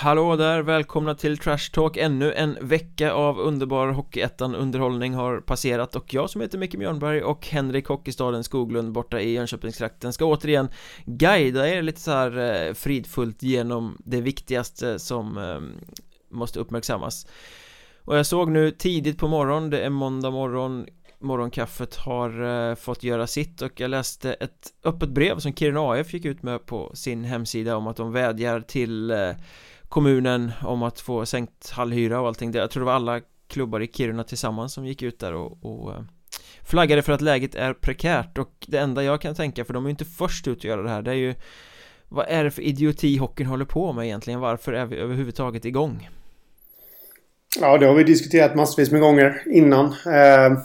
Hallå där, välkomna till Trash Talk Ännu en vecka av underbar Hockeyettan underhållning har passerat och jag som heter Micke Mjörnberg och Henrik Hockeystaden Skoglund borta i Jönköpingstrakten ska återigen guida er lite så här eh, fridfullt genom det viktigaste som ehm, måste uppmärksammas. Och jag såg nu tidigt på morgon, det är måndag morgon Morgonkaffet har eh, fått göra sitt och jag läste ett öppet brev som Kiruna AF gick ut med på sin hemsida om att de vädjar till eh, kommunen om att få sänkt hallhyra och allting Jag tror det var alla klubbar i Kiruna tillsammans som gick ut där och, och eh, flaggade för att läget är prekärt och det enda jag kan tänka, för de är ju inte först ut att göra det här, det är ju vad är det för idioti hockeyn håller på med egentligen? Varför är vi överhuvudtaget igång? Ja, det har vi diskuterat massvis med gånger innan. Eh,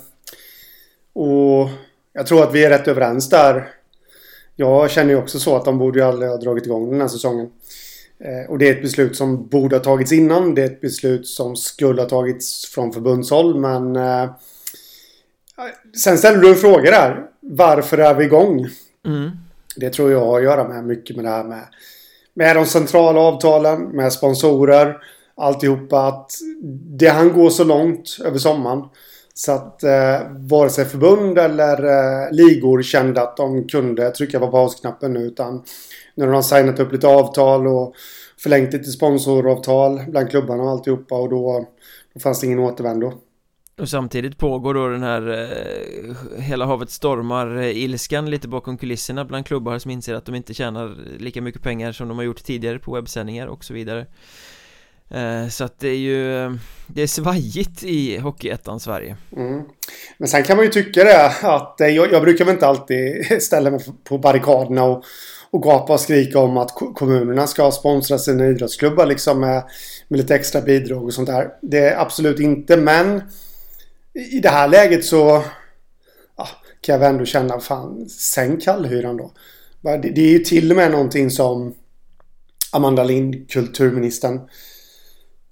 och jag tror att vi är rätt överens där. Jag känner ju också så att de borde ju aldrig ha dragit igång den här säsongen. Eh, och det är ett beslut som borde ha tagits innan. Det är ett beslut som skulle ha tagits från förbundshåll. Men eh, sen ställer du en fråga där. Varför är vi igång? Mm. Det tror jag har att göra med mycket med det här med, med de centrala avtalen, med sponsorer, alltihopa. Att det han går så långt över sommaren. Så att eh, vare sig förbund eller eh, ligor kände att de kunde trycka på pausknappen nu. Utan när de har signat upp lite avtal och förlängt lite sponsoravtal bland klubbarna och alltihopa. Och då, då fanns det ingen återvändo. Och samtidigt pågår då den här eh, Hela havet stormar-ilskan eh, lite bakom kulisserna bland klubbar som inser att de inte tjänar lika mycket pengar som de har gjort tidigare på webbsändningar och så vidare Eh, Eh, så att det är ju Det är svajigt i Hockeyettan Sverige mm. Men sen kan man ju tycka det att eh, jag, jag brukar väl inte alltid ställa mig på barrikaderna och, och gapa och skrika om att kommunerna ska sponsra sina idrottsklubbar liksom med, med lite extra bidrag och sånt där. Det är absolut inte men i det här läget så ja, kan jag väl ändå känna fan sänk kallhyran då. Det, det är ju till och med någonting som Amanda Lind, kulturministern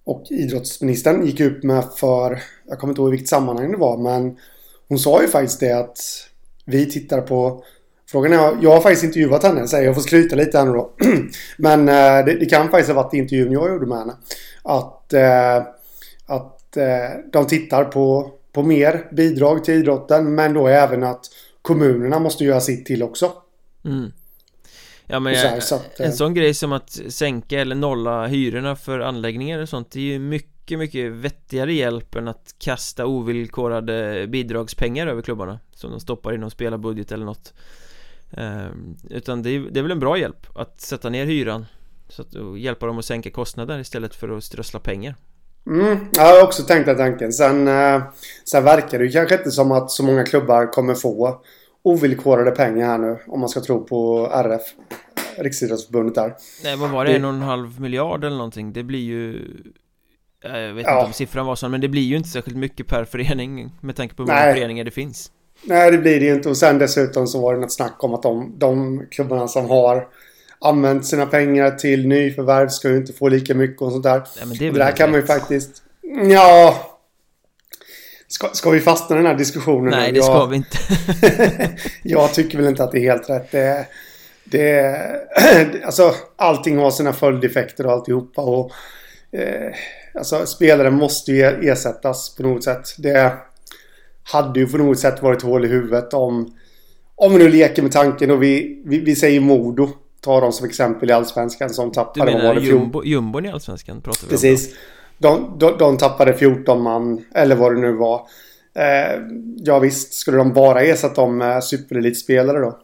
och idrottsministern gick upp med för, jag kommer inte ihåg i vilket sammanhang det var, men hon sa ju faktiskt det att vi tittar på Frågan är, jag har faktiskt intervjuat henne, så jag får skryta lite här nu då. Men eh, det, det, kan faktiskt ha varit intervjun jag gjorde med henne. Att, eh, att eh, de tittar på, på mer bidrag till idrotten, men då även att kommunerna måste göra sitt till också. Mm. Ja men jag, så att, en eh, sån grej som att sänka eller nolla hyrorna för anläggningar och sånt Det är ju mycket, mycket vettigare hjälp än att kasta ovillkorade bidragspengar över klubbarna Som de stoppar i någon spelarbudget eller något ehm, Utan det är, det är väl en bra hjälp att sätta ner hyran Så att och hjälpa dem att sänka kostnader istället för att strössla pengar Mm, jag har också tänkt den tanken. Sen, eh, sen verkar det ju kanske inte som att så många klubbar kommer få ovillkorade pengar här nu. Om man ska tro på RF. Riksidrottsförbundet där. Nej, vad var det? En och en halv miljard eller någonting? Det blir ju... Jag vet ja. inte om siffran var sån, men det blir ju inte särskilt mycket per förening med tanke på hur många föreningar det finns. Nej, det blir det ju inte. Och sen dessutom så var det något snack om att de, de klubbarna som har använt sina pengar till nyförvärv ska ju inte få lika mycket och sånt där. Ja, men det, är det där kan man ju faktiskt... Ja, Ska, ska vi fastna i den här diskussionen? Nej, det jag, ska vi inte. jag tycker väl inte att det är helt rätt. Det, det, alltså, allting har sina följdeffekter och alltihopa. Och, eh, alltså, spelare måste ju ersättas på något sätt. Det hade ju på något sätt varit hål i huvudet om... Om vi nu leker med tanken och vi, vi, vi säger Modo. Ta dem som exempel i Allsvenskan som tappade... Du menar jumbo, jumbon i Allsvenskan? Pratar vi Precis. Om de, de, de tappade 14 man, eller vad det nu var. Eh, ja visst, skulle de bara ersätta dem med superelitspelare då?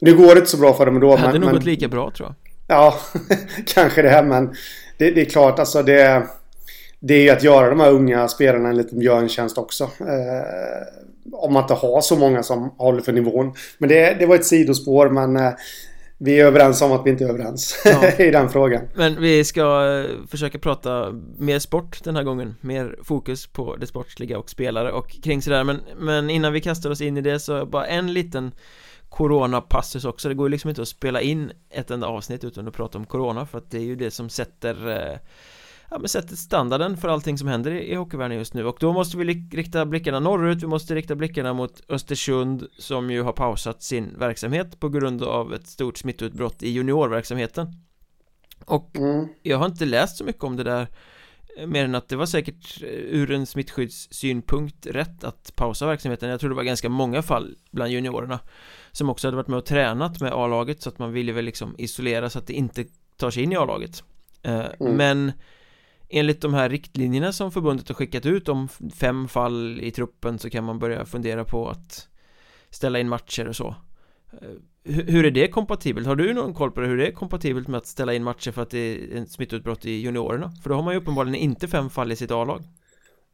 Nu går det inte så bra för dem då. Det hade men, nog gått lika bra tror jag. Ja, kanske det. Men det, det, är klart, alltså det... Det är ju att göra de här unga spelarna en liten björntjänst också. Eh, om man inte har så många som håller för nivån. Men det, det var ett sidospår men eh, vi är överens om att vi inte är överens ja. i den frågan. Men vi ska eh, försöka prata mer sport den här gången. Mer fokus på det sportsliga och spelare och kring sådär. Men, men innan vi kastar oss in i det så bara en liten Corona-passus också, det går ju liksom inte att spela in ett enda avsnitt utan att prata om Corona för att det är ju det som sätter eh, ja, men sätter standarden för allting som händer i, i hockeyvärlden just nu. Och då måste vi rikta blickarna norrut, vi måste rikta blickarna mot Östersund som ju har pausat sin verksamhet på grund av ett stort smittoutbrott i juniorverksamheten. Och mm. jag har inte läst så mycket om det där Mer än att det var säkert ur en smittskyddssynpunkt rätt att pausa verksamheten. Jag tror det var ganska många fall bland juniorerna Som också hade varit med och tränat med A-laget så att man ville väl liksom isolera så att det inte tar sig in i A-laget. Mm. Men Enligt de här riktlinjerna som förbundet har skickat ut om fem fall i truppen så kan man börja fundera på att ställa in matcher och så eh, hur är det kompatibelt? Har du någon koll på det? Hur är det kompatibelt med att ställa in matcher för att det är ett smittutbrott i juniorerna? För då har man ju uppenbarligen inte fem fall i sitt A-lag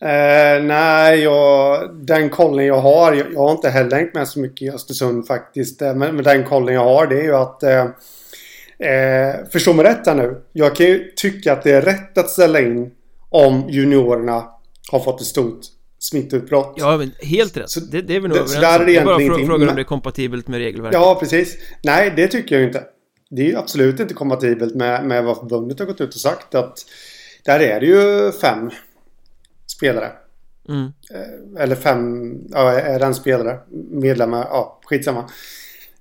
eh, Nej, jag, den kollen jag har jag, jag, har inte heller hängt med så mycket i Östersund faktiskt eh, men, men den kollen jag har det är ju att eh, eh, Förstå mig rätt här nu Jag kan ju tycka att det är rätt att ställa in om juniorerna har fått ett stort smittutbrott. Ja, men helt rätt. Så det, det är vi nog överens om. Där är bara frå frågan om det är kompatibelt med regelverket. Ja, precis. Nej, det tycker jag inte. Det är ju absolut inte kompatibelt med, med vad förbundet har gått ut och sagt att där är det ju fem spelare. Mm. Eh, eller fem, ja, är det en spelare? Medlemmar, ja, skitsamma.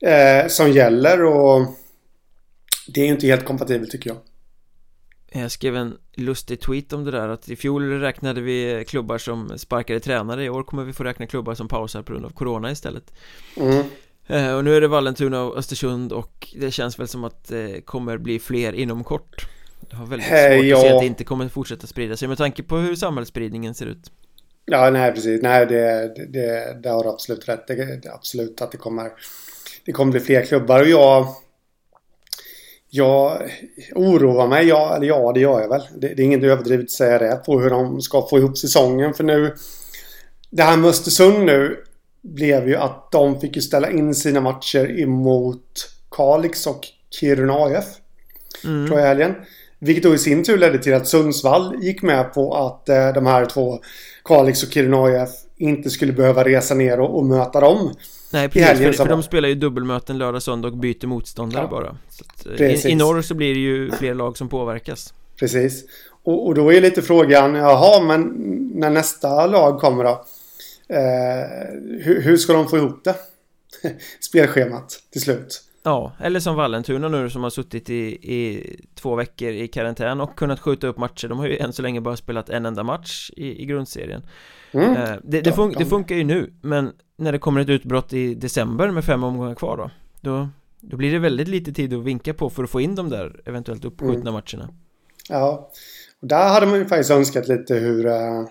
Eh, som gäller och det är ju inte helt kompatibelt tycker jag. Jag skrev en lustig tweet om det där att i fjol räknade vi klubbar som sparkade tränare I år kommer vi få räkna klubbar som pausar på grund av Corona istället mm. Eh, och nu är det Vallentuna och Östersund och det känns väl som att det kommer bli fler inom kort Jag har väldigt hey, svårt ja. att se att det inte kommer fortsätta sprida sig med tanke på hur samhällsspridningen ser ut Ja, nej precis. Nej, det, det, det har du absolut rätt. Det, det, absolut att det kommer Det kommer bli fler klubbar och jag jag oroar mig, ja, eller ja det gör jag väl. Det, det är inget överdrivet att säga det på hur de ska få ihop säsongen. För nu... Det här med Östersund nu blev ju att de fick ju ställa in sina matcher emot Kalix och Kiruna AF. Mm. Tror jag helgen. Vilket då i sin tur ledde till att Sundsvall gick med på att eh, de här två Kalix och Kiruna AF inte skulle behöva resa ner och, och möta dem. Nej precis, för, för de spelar ju dubbelmöten lördag, söndag och byter motståndare ja. bara. Att, i, I norr så blir det ju fler lag som påverkas. Precis. Och, och då är lite frågan, jaha men när nästa lag kommer då? Eh, hur, hur ska de få ihop det? Spelschemat till slut Ja, eller som Vallentuna nu som har suttit i, i två veckor i karantän och kunnat skjuta upp matcher De har ju än så länge bara spelat en enda match i, i grundserien mm. eh, det, det, fun det, funkar ju nu, men när det kommer ett utbrott i december med fem omgångar kvar då Då, då blir det väldigt lite tid att vinka på för att få in de där eventuellt uppskjutna mm. matcherna Ja, och där hade man ju faktiskt önskat lite hur eh,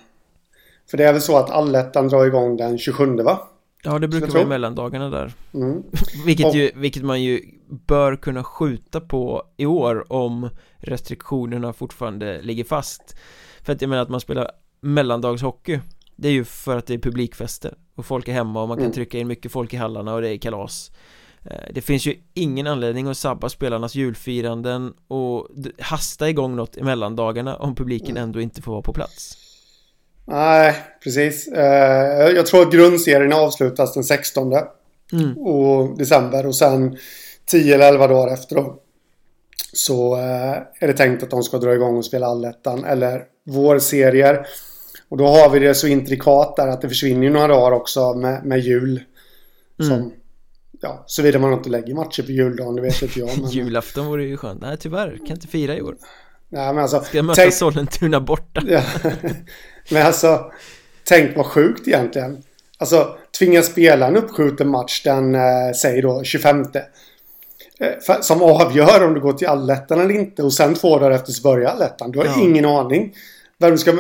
För det är väl så att allettan drar igång den 27 va? Ja, det brukar vara mellandagarna där mm. vilket, och, ju, vilket man ju bör kunna skjuta på i år om restriktionerna fortfarande ligger fast För att jag menar att man spelar mellandagshockey Det är ju för att det är publikfester och folk är hemma och man kan mm. trycka in mycket folk i hallarna och det är kalas eh, det finns ju ingen anledning att sabba spelarnas julfiranden och hasta igång något i mellandagarna om publiken mm. ändå inte får vara på plats Nej, precis. Eh, jag tror att grundserien avslutas den 16 mm. och december och sen 10 eller 11 dagar efter då. Så eh, är det tänkt att de ska dra igång och spela allettan eller vårserier. Och då har vi det så intrikat där att det försvinner några dagar också med, med jul. Mm. Som, ja, såvida man inte lägger matcher på juldagen, det vet inte jag. Men... Julafton vore ju skönt. Nej, tyvärr, kan inte fira i år. Nej, men alltså, Ska jag möta tänk... Sollentuna borta? ja. Men alltså, tänk vad sjukt egentligen. Alltså, tvinga spela en uppskjuten match den, eh, säg då, 25. Eh, som avgör om du går till allettan eller inte och sen två dagar efter så börjar allettan. Du har ja. ingen aning. Vem ska...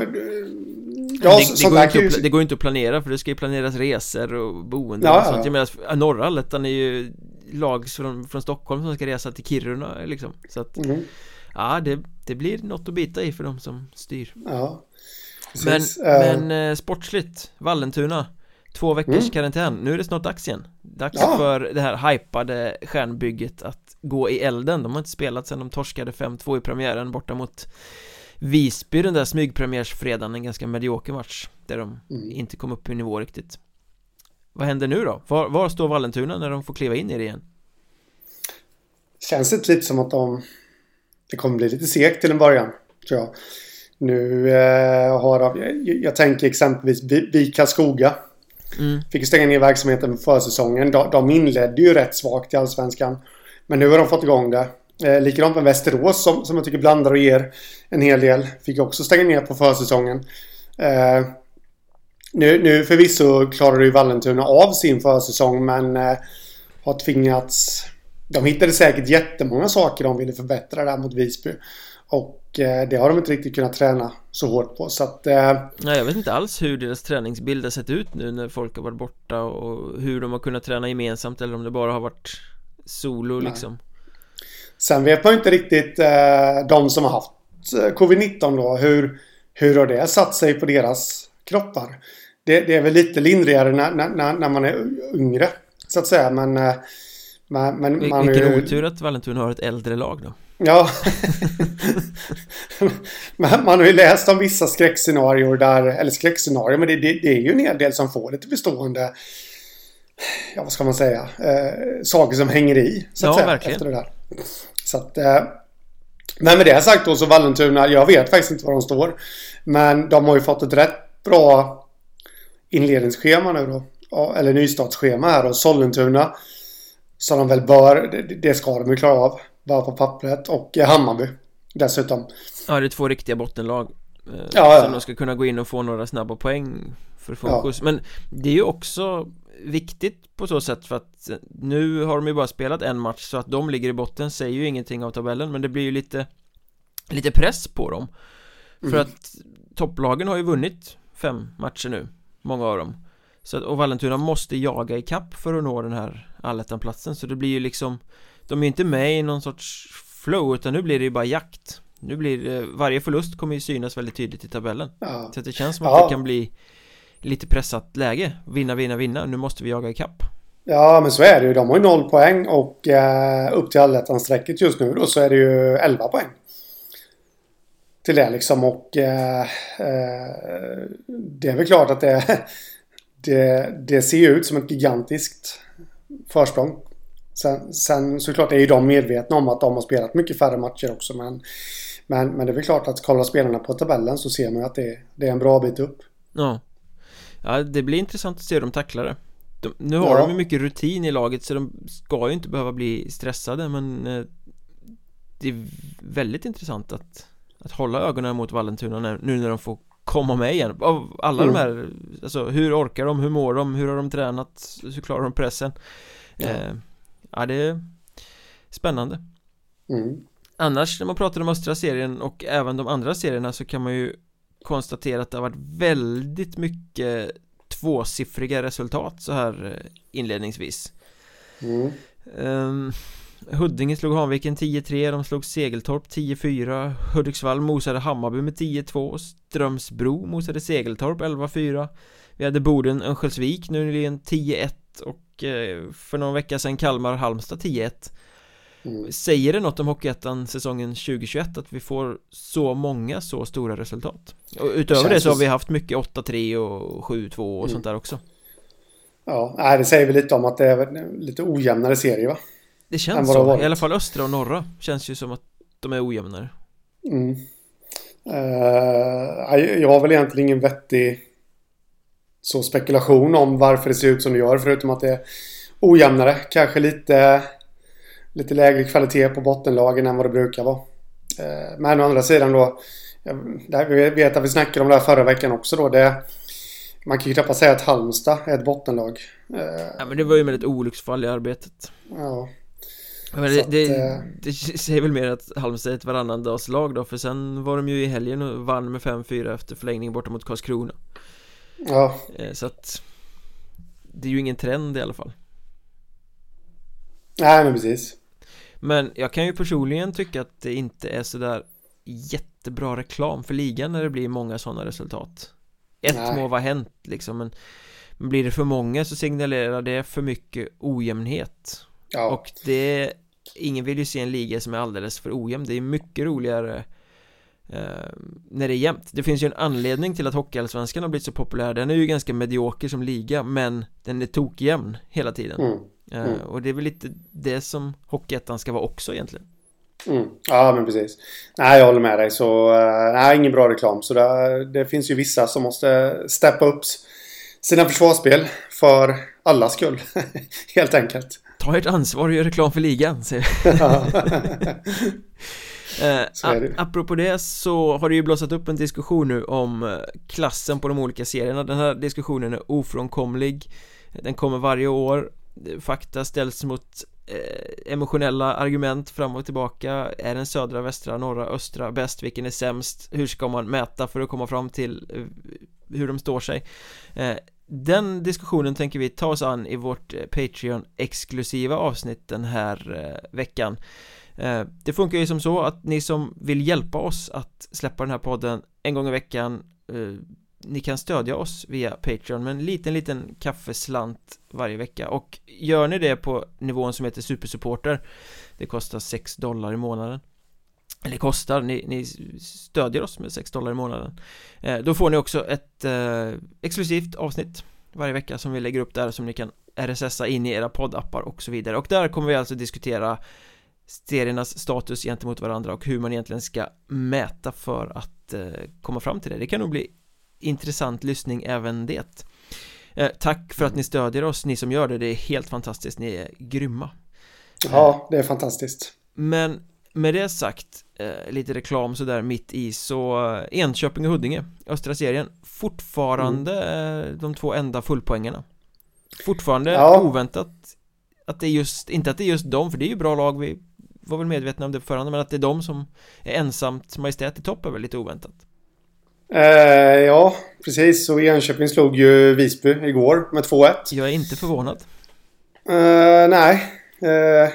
Ja, det, det, går inte ju... att, det går inte att planera för det ska ju planeras resor och boende ja, och sånt. Jag menar, norra allettan är ju lag från, från Stockholm som ska resa till Kiruna liksom. Så att, mm. ja, det, det blir något att bita i för de som styr. Ja. Men, uh... men eh, sportsligt, Vallentuna Två veckors mm. karantän, nu är det snart dags igen Dags ja. för det här hypade stjärnbygget att gå i elden De har inte spelat sedan de torskade 5-2 i premiären borta mot Visby den där smygpremiärsfredagen, en ganska medioker match Där de mm. inte kom upp i nivå riktigt Vad händer nu då? Var, var står Vallentuna när de får kliva in i det igen? Känns det lite som att de Det kommer bli lite segt till en början Tror jag nu eh, har de, jag, jag tänker exempelvis BIK Karlskoga. Mm. Fick stänga ner verksamheten för försäsongen. De, de inledde ju rätt svagt i Allsvenskan. Men nu har de fått igång det. Eh, likadant med Västerås som, som jag tycker blandar och ger en hel del. Fick också stänga ner på försäsongen. Eh, nu, nu förvisso klarade ju Vallentuna av sin försäsong men eh, har tvingats... De hittade säkert jättemånga saker de ville förbättra där mot Visby. Och det har de inte riktigt kunnat träna så hårt på så att... Eh, Nej, jag vet inte alls hur deras träningsbild har sett ut nu när folk har varit borta och hur de har kunnat träna gemensamt eller om det bara har varit solo Nej. liksom. Sen vet man ju inte riktigt eh, de som har haft eh, covid-19 då. Hur, hur har det satt sig på deras kroppar? Det, det är väl lite lindrigare när, när, när man är yngre. Så att säga men... Eh, men, men Vil man vilken ju... otur att Vallentuna har ett äldre lag då. Ja. man har ju läst om vissa skräckscenarier där, eller skräckscenarier, men det, det, det, är ju en hel del som får lite bestående, ja vad ska man säga, eh, saker som hänger i. Så att ja, säga, verkligen. Efter det där. Så att, eh, men med det sagt då så Vallentuna, jag vet faktiskt inte var de står. Men de har ju fått ett rätt bra inledningsschema nu då. Eller nystartsschema här och Sollentuna. Som de väl bör, det, det ska de ju klara av. Bara på pappret och Hammarby dessutom. Ja, det är två riktiga bottenlag. Eh, ja, ja. de ska kunna gå in och få några snabba poäng för fokus. Ja. Men det är ju också viktigt på så sätt för att nu har de ju bara spelat en match så att de ligger i botten säger ju ingenting av tabellen men det blir ju lite lite press på dem. För mm. att topplagen har ju vunnit fem matcher nu, många av dem. Så att, och Vallentuna måste jaga i kapp för att nå den här allettan-platsen så det blir ju liksom De är ju inte med i någon sorts flow utan nu blir det ju bara jakt. Nu blir det, varje förlust kommer ju synas väldigt tydligt i tabellen. Ja. Så att det känns som att ja. det kan bli Lite pressat läge. Vinna, vinna, vinna, nu måste vi jaga i kapp Ja men så är det ju, de har ju noll poäng och eh, upp till allettan-strecket just nu då så är det ju 11 poäng. Till det liksom och eh, eh, det är väl klart att det det, det ser ju ut som ett gigantiskt försprång. Sen, sen såklart är ju de medvetna om att de har spelat mycket färre matcher också. Men, men, men det är väl klart att kollar spelarna på tabellen så ser man ju att det, det är en bra bit upp. Ja. Ja, det blir intressant att se hur de tacklar det. De, nu har ja. de ju mycket rutin i laget så de ska ju inte behöva bli stressade men eh, Det är väldigt intressant att Att hålla ögonen mot Vallentuna nu när de får komma med igen Av alla mm. de här Alltså hur orkar de, hur mår de, hur har de tränat, hur klarar de pressen Ja, eh, ja det är Spännande mm. Annars när man pratar om östra serien och även de andra serierna så kan man ju Konstatera att det har varit väldigt mycket Tvåsiffriga resultat så här eh, inledningsvis mm. um, Huddinge slog Hanviken 10-3, de slog Segeltorp 10-4 Hudiksvall mosade Hammarby med 10-2 Strömsbro mosade Segeltorp 11-4 Vi hade Boden Örnsköldsvik nu nyligen 10-1 och för någon vecka sedan Kalmar Halmstad 10-1 mm. Säger det något om Hockeyettan säsongen 2021 att vi får så många så stora resultat? Och utöver det, det så har vi haft mycket 8-3 och 7-2 och mm. sånt där också Ja, det säger väl lite om att det är lite ojämnare serie va? Det känns så, i alla fall östra och norra Känns ju som att de är ojämnare mm. uh, Jag har väl egentligen ingen vettig Så spekulation om varför det ser ut som det gör förutom att det är ojämnare Kanske lite Lite lägre kvalitet på bottenlagen än vad det brukar vara uh, Men å andra sidan då jag vet att vi snackade om det här förra veckan också då det man kan ju knappast säga att Halmstad är ett bottenlag. Uh, ja men det var ju med ett olycksfall i arbetet. Ja. Men det, det, eh, det, säger väl mer att Halmstad är ett varannandagslag då För sen var de ju i helgen och vann med 5-4 efter förlängning borta mot Karlskrona Ja. Eh, Så att Det är ju ingen trend i alla fall. Nej men precis. Men jag kan ju personligen tycka att det inte är sådär Jättebra reklam för ligan när det blir många sådana resultat. Ett Nej. må vara hänt liksom men Blir det för många så signalerar det för mycket ojämnhet. Ja. Och det ingen vill ju se en liga som är alldeles för ojämn. Det är mycket roligare När det är jämnt. Det finns ju en anledning till att Hockeyallsvenskan har blivit så populär. Den är ju ganska medioker som liga Men den är tokjämn hela tiden. Mm. Eh, mm. Och det är väl lite det som Hockeyettan ska vara också egentligen. Mm. Ja men precis. Nej jag håller med dig. Så uh, Nej ingen bra reklam. Så det, det finns ju vissa som måste steppa upp sina försvarsspel för allas skull Helt enkelt. Ta ert ansvar och gör reklam för ligan, säger eh, Apropå det så har det ju blossat upp en diskussion nu om eh, klassen på de olika serierna Den här diskussionen är ofrånkomlig Den kommer varje år Fakta ställs mot eh, emotionella argument fram och tillbaka Är den södra, västra, norra, östra bäst? Vilken är sämst? Hur ska man mäta för att komma fram till hur de står sig? Eh, den diskussionen tänker vi ta oss an i vårt Patreon-exklusiva avsnitt den här veckan Eh, det funkar ju som så att ni som vill hjälpa oss att släppa den här podden en gång i veckan eh, Ni kan stödja oss via Patreon med en liten, liten kaffeslant varje vecka. Och gör ni det på nivån som heter supersupporter Det kostar 6 dollar i månaden. Eller kostar, ni, ni stödjer oss med 6 dollar i månaden. Eh, Då får ni också ett eh, exklusivt avsnitt varje vecka som vi lägger upp där som ni kan RSSa in i era poddappar och så vidare. Och där kommer vi alltså diskutera seriernas status gentemot varandra och hur man egentligen ska mäta för att eh, komma fram till det. Det kan nog bli intressant lyssning även det. Eh, Tack för att ni stödjer oss, ni som gör det, det är helt fantastiskt, ni är grymma. Ja, det är fantastiskt. Men med det sagt, eh, lite reklam sådär mitt i så eh, Enköping och Huddinge, östra serien. Fortfarande mm. de två enda fullpoängarna. Fortfarande ja. oväntat Att det är just, inte att det är just dem, för det är ju bra lag Vi var väl medvetna om det på förhand Men att det är de som är ensamt majestät i topp är väl lite oväntat eh, Ja, precis och Enköping slog ju Visby igår med 2-1 Jag är inte förvånad eh, Nej eh,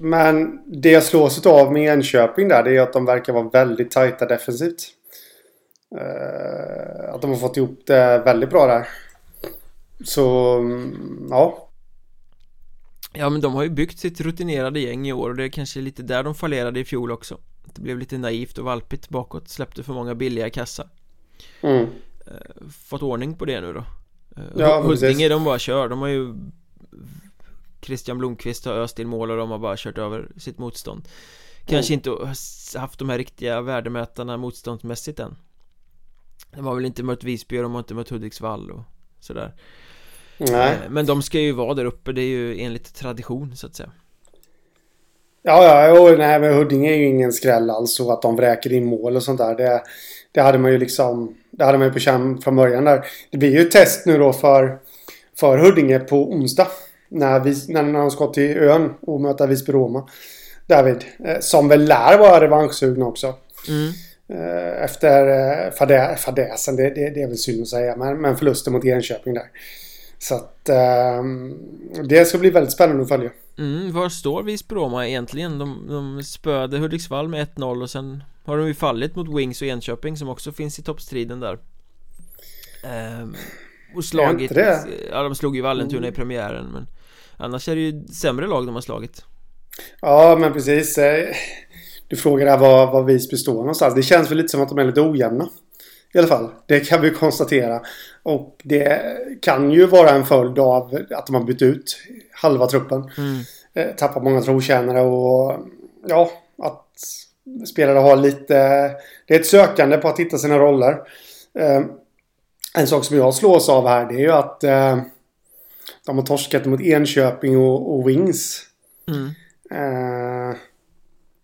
men det jag slås av med Enköping där det är att de verkar vara väldigt tajta defensivt. Uh, att de har fått ihop det väldigt bra där. Så, um, ja. Ja men de har ju byggt sitt rutinerade gäng i år och det är kanske lite där de fallerade i fjol också. Det blev lite naivt och valpigt bakåt, släppte för många billiga kassar. Mm. Uh, fått ordning på det nu då. Uh, ja, Huddinge de bara kör, de har ju Christian Blomqvist har öst in mål och de har bara kört över sitt motstånd Kanske mm. inte haft de här riktiga värdemätarna motståndsmässigt än De har väl inte mött Visby och de har inte mött Hudiksvall och sådär Nej. Eh, men de ska ju vara där uppe, det är ju enligt tradition så att säga Ja, ja, och nej, men Huddinge är ju ingen skräll alls och att de vräker in mål och sånt där. Det, det hade man ju liksom... Det hade man ju på känn från början där. Det blir ju ett test nu då för, för Huddinge på onsdag när, vi, när de ska till ön och möta Visby-Roma. David. Eh, som väl lär vara revanschsugna också. Mm. Eh, efter fadä, fadäsen, det, det, det, är väl synd att säga. Men, men förlusten mot Enköping där. Så att um, det ska bli väldigt spännande att följa. Mm, var står Visby-Roma egentligen? De, de spöade Hudiksvall med 1-0 och sen har de ju fallit mot Wings och Enköping som också finns i toppstriden där. Um, och slagit, ja de slog ju Vallentuna mm. i premiären men Annars är det ju sämre lag de har slagit Ja men precis eh, Du frågar där var, var Visby står någonstans Det känns väl lite som att de är lite ojämna I alla fall Det kan vi konstatera Och det kan ju vara en följd av att de har bytt ut halva truppen mm. Eh, tappat många trotjänare och Ja att spelare har lite Det är ett sökande på att hitta sina roller eh, En sak som jag slås av här det är ju att de har torskat mot Enköping och, och Wings. Mm.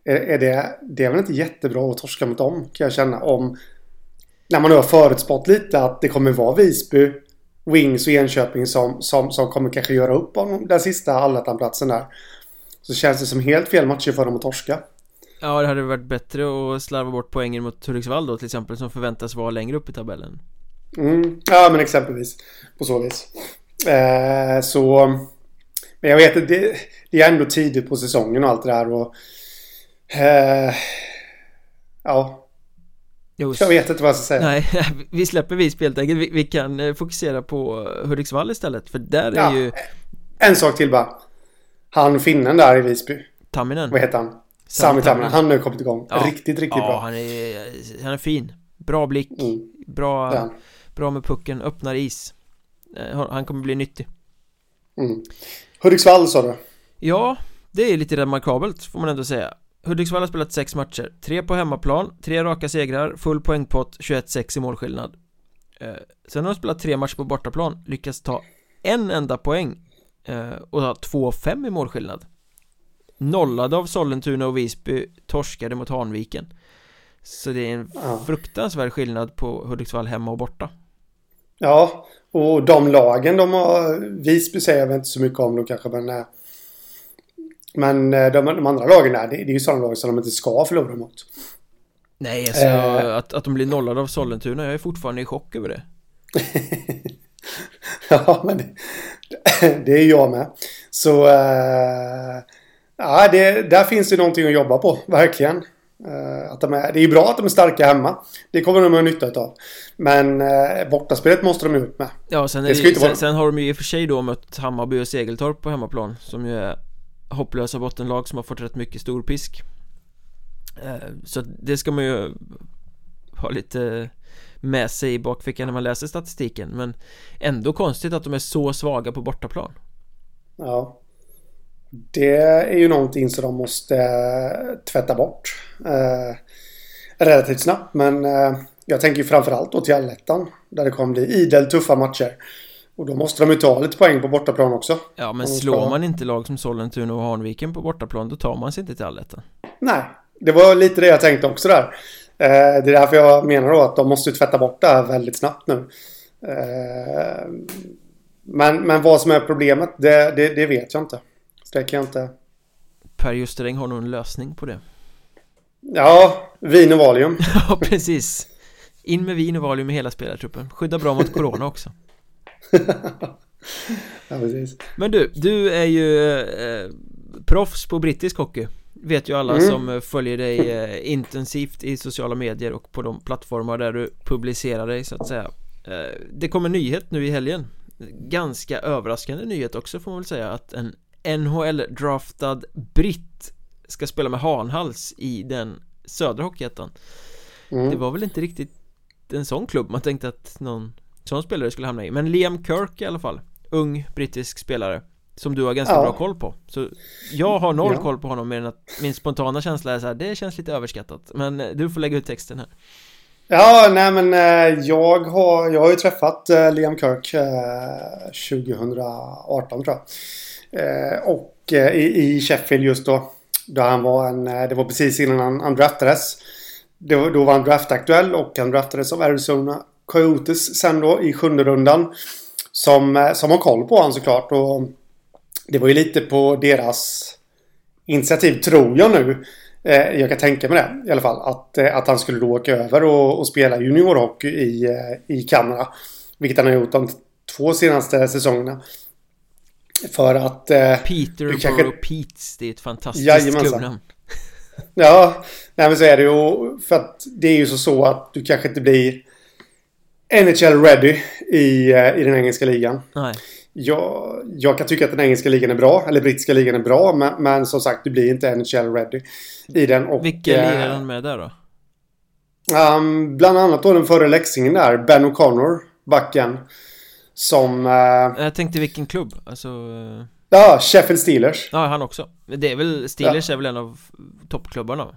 Är, är, det, det är väl inte jättebra att torska mot dem kan jag känna. Om när man nu har förutspått lite att det kommer vara Visby, Wings och Enköping som, som, som kommer kanske göra upp om den sista allettan-platsen där. Så känns det som helt fel matcher för dem att torska. Ja, det hade varit bättre att slarva bort poängen mot Hudiksvall då till exempel som förväntas vara längre upp i tabellen. Mm, ja, men exempelvis. På så vis. Eh, så... Men jag vet att det, det, är ändå tidigt på säsongen och allt det där och... Eh, ja. Just. Jag vet inte vad jag ska säga. Nej, vi släpper Visby helt enkelt. Vi, vi, kan eh, fokusera på Hudiksvall istället. För där är ja, ju... En sak till bara. Han finnen där i Visby. Tamminen. Vad heter han? Sami Tamminen. Han har nu kommit igång. Ja. Riktigt, riktigt ja, bra. Han är, han är fin. Bra blick. Mm. Bra, bra med pucken. Öppnar is. Eh, han kommer bli nyttig mm. Hudiksvall sa du? Ja, det är lite remarkabelt får man ändå säga Hudiksvall har spelat sex matcher, tre på hemmaplan, tre raka segrar, full poängpott, 21-6 i målskillnad. Eh, Sen har de spelat tre matcher på bortaplan, lyckats ta en enda poäng eh, och har 2-5 i målskillnad. Nollade av Sollentuna och Visby Torskade mot Hanviken. Så det är en fruktansvärd skillnad på Hudiksvall hemma och borta. Ja, och de lagen de har Visby säger jag väl inte så mycket om då kanske men eh, Men eh, de, de andra lagen där, det, det är ju sådana lag som de inte ska förlora mot Nej, alltså äh, att, att de blir nollade av Sollentuna, jag är fortfarande i chock över det Ja, men det, det är jag med Så äh, Ja, det, där finns det någonting att jobba på, verkligen. Uh, att de är, det är bra att de är starka hemma. Det kommer de att ha nytta av. Men uh, bortaspelet måste de ut med. Ja, sen, det det, sen, sen, har de ju i och för sig då mött Hammarby och Segeltorp på hemmaplan. Som ju är hopplösa bottenlag som har fått rätt mycket storpisk eh, så det ska man ju ha lite med sig i bakfickan när man läser statistiken. Men ändå konstigt att de är så svaga på bortaplan. Ja. Det är ju någonting som de måste eh, tvätta bort eh, relativt snabbt. Men eh, jag tänker framförallt då till allettan. Där det kommer bli idel tuffa matcher. Och då måste de ju ta lite poäng på bortaplan också. Ja, men slår man inte lag som Sollentuna och Hanviken på bortaplan då tar man sig inte till allettan. Nej, det var lite det jag tänkte också där. Eh, det är därför jag menar då att de måste tvätta bort det här väldigt snabbt nu. Eh, men, men vad som är problemet, det, det, det vet jag inte. Det kan jag inte. Per Justereng har nog en lösning på det. Ja, vin och valium. ja, precis. In med vin och valium i hela spelartruppen. Skydda bra mot corona också. ja, precis. Men du, du är ju eh, proffs på brittisk hockey. Vet ju alla mm. som följer dig eh, intensivt i sociala medier och på de plattformar där du publicerar dig så att säga. Eh, det kommer nyhet nu i helgen. Ganska överraskande nyhet också får man väl säga att en NHL-draftad britt ska spela med Hanhals i den södra hockeyettan mm. Det var väl inte riktigt en sån klubb man tänkte att någon sån spelare skulle hamna i Men Liam Kirk i alla fall Ung brittisk spelare Som du har ganska ja. bra koll på Så jag har noll ja. koll på honom mer än att min spontana känsla är så här, Det känns lite överskattat Men du får lägga ut texten här Ja, nej men eh, jag har, jag har ju träffat eh, Liam Kirk 2018 tror jag Eh, och eh, i, i Sheffield just då. Då han var en, eh, det var precis innan han, han draftades. Då, då var han draftaktuell och han draftades av Arizona Coyotes sen då i sjunde rundan. Som, som har koll på honom såklart. Och det var ju lite på deras initiativ tror jag nu. jag kan tänka mig det i alla fall. Att, att han skulle då åka över och, och spela juniorhockey i, i Kanada. Vilket han har gjort de två senaste säsongerna. För att... Eh, Peter kanske... Peets, det är ett fantastiskt klubbnamn. ja, nej men så är det ju. För att det är ju så, så att du kanske inte blir NHL ready i, eh, i den engelska ligan. Nej. Jag, jag kan tycka att den engelska ligan är bra, eller brittiska ligan är bra, men, men som sagt, du blir inte NHL ready i den. Och, Vilka eh, lirar han med där då? Um, bland annat då den förre Leksingen där, Ben O'Connor, backen. Som... Uh, jag tänkte vilken klubb, alltså... Uh... Ja, Sheffield Steelers Ja, han också Det är väl, Steelers ja. är väl en av toppklubbarna?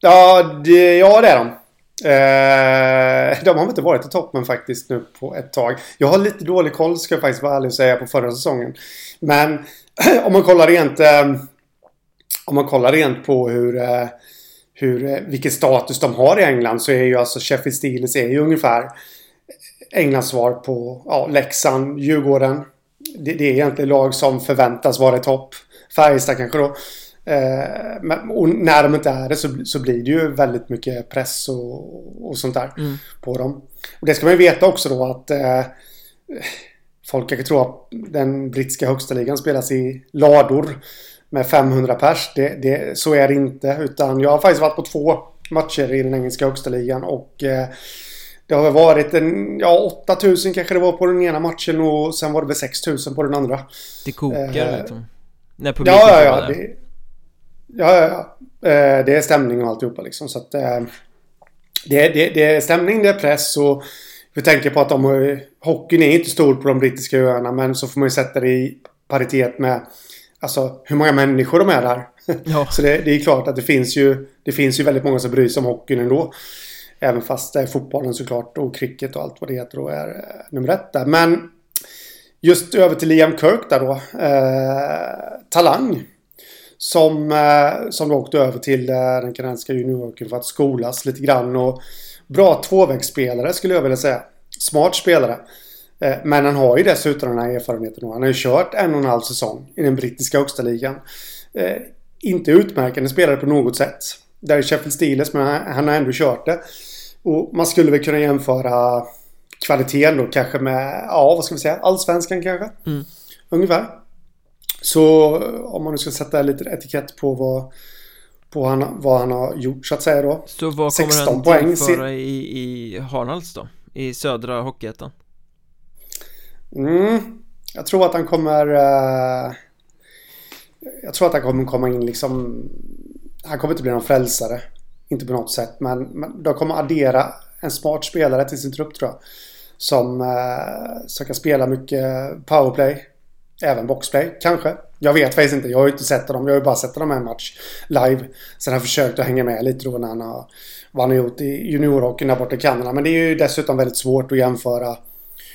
Ja, det, ja det är de eh, De har inte varit i toppen faktiskt nu på ett tag Jag har lite dålig koll ska jag faktiskt vara ärlig och säga på förra säsongen Men om man kollar rent eh, Om man kollar rent på hur eh, hur, eh, vilken status de har i England så är ju alltså Sheffield Steelers är ju ungefär Englands svar på ja, Leksand, Djurgården. Det, det är egentligen lag som förväntas vara i topp. Färjestad kanske då. Eh, och när de inte är det så, så blir det ju väldigt mycket press och, och sånt där mm. på dem. Och det ska man ju veta också då att eh, folk kanske tror att den brittiska högsta ligan spelas i lador med 500 pers. Det, det, så är det inte. Utan jag har faktiskt varit på två matcher i den engelska högsta ligan och eh, det har varit en, ja 8000 kanske det var på den ena matchen och sen var det väl 6000 på den andra. Det kokar eh, liksom. När publiken ja, ja, ja, det, ja, ja, ja. Eh, det är stämning och alltihopa liksom. Så att, eh, det, det, det är stämning, det är press och vi tänker på att de, hockeyn är inte stor på de brittiska öarna men så får man ju sätta det i paritet med Alltså hur många människor de är där. Ja. så det, det, är klart att det finns ju Det finns ju väldigt många som bryr sig om hockeyn ändå. Även fast det är fotbollen såklart och cricket och allt vad det heter och är eh, nummer ett där. Men Just över till Liam Kirk där då. Eh, talang. Som, eh, som då åkte över till eh, den kanadensiska juniorhockeyn för att skolas lite grann. Och bra tvåvägsspelare skulle jag vilja säga. Smart spelare. Eh, men han har ju dessutom den här erfarenheten. Han har ju kört en och en halv säsong i den brittiska högsta ligan. Inte utmärkande spelare på något sätt. Där är Sheffield Steelers men han har ändå kört det. Och man skulle väl kunna jämföra kvaliteten då kanske med, ja vad ska vi säga, allsvenskan kanske. Mm. Ungefär. Så om man nu ska sätta lite etikett på vad, på han, vad han har gjort så att säga då. Så vad kommer han poäng tillföra i, i Harnalds då? I södra Hockeyettan? Mm, jag tror att han kommer... Uh, jag tror att han kommer komma in liksom... Han kommer inte bli någon frälsare. Inte på något sätt. Men, men de kommer addera en smart spelare till sin trupp tror jag. Som, uh, som kan spela mycket powerplay. Även boxplay, kanske. Jag vet faktiskt inte. Jag har ju inte sett dem. Jag har ju bara sett dem en match live. Sen har jag försökt att hänga med lite då när han har... Vad han har gjort i juniorhockeyn där borta i Kanada. Men det är ju dessutom väldigt svårt att jämföra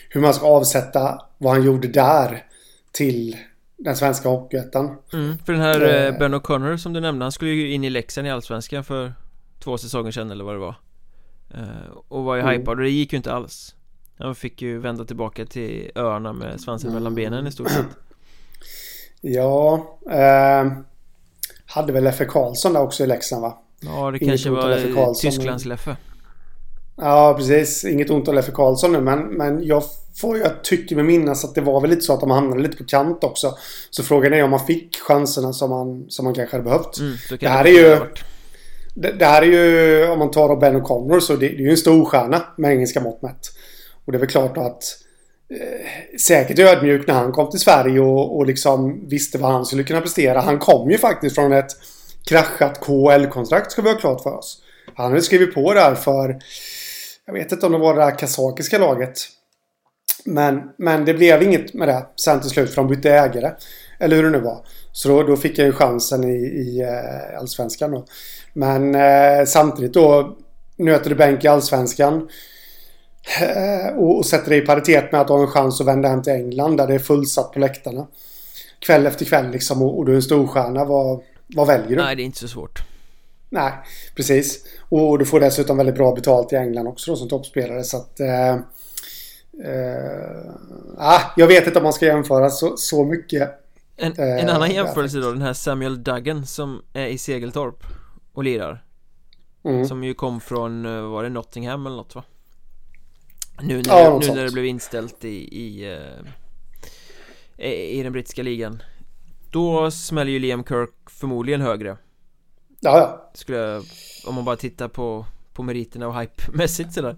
hur man ska avsätta vad han gjorde där till den svenska Hockeyettan. Mm, för den här eh, Ben O'Connor som du nämnde, han skulle ju in i Leksand i Allsvenskan för två säsonger sedan eller vad det var. Eh, och var ju mm. hypad och det gick ju inte alls. Han fick ju vända tillbaka till öarna med svansen mm. mellan benen i stort sett. Ja, eh, hade väl Leffe Karlsson där också i Leksand va? Ja, det Inget kanske var Tysklands Leffe. Ja, precis. Inget ont om Leffe Karlsson nu, men, men jag, får, jag tycker mig minnas att det var väl lite så att de hamnade lite på kant också. Så frågan är om man fick chanserna som man, som man kanske hade behövt. Mm, det, här är ju... Det, det, här är ju, om man tar Ben O'Connor, så det, det är ju en stor stjärna med engelska mått mätt. Och det är väl klart att eh, säkert ödmjuk när han kom till Sverige och, och liksom visste vad han skulle kunna prestera. Han kom ju faktiskt från ett kraschat KHL-kontrakt ska vi ha klart för oss. Han hade skrivit på där för jag vet inte om det var det där kazakiska laget. Men, men det blev inget med det sen till slut för de bytte ägare. Eller hur det nu var. Så då, då fick jag ju chansen i, i eh, Allsvenskan då. Men eh, samtidigt då nöter du bänk i Allsvenskan. Uh, och, och sätter det i paritet med att ha en chans att vända hem till England där det är fullsatt på läktarna. Kväll efter kväll liksom och, och du är en storstjärna. Vad, vad väljer du? Nej, det är inte så svårt. Nej, precis. Och du får dessutom väldigt bra betalt i England också då, som toppspelare. Så att... Eh, eh, jag vet inte om man ska jämföra så, så mycket. En, eh, en annan jämförelse då, den här Samuel Duggan som är i Segeltorp och lirar. Mm. Som ju kom från, eh, var det Nottingham eller något va? Nu när, ja, nu när det blev inställt i, i, uh, i den brittiska ligan Då smäller ju Liam Kirk förmodligen högre Ja, ja. Skulle jag, om man bara tittar på, på meriterna och hype-mässigt sådär.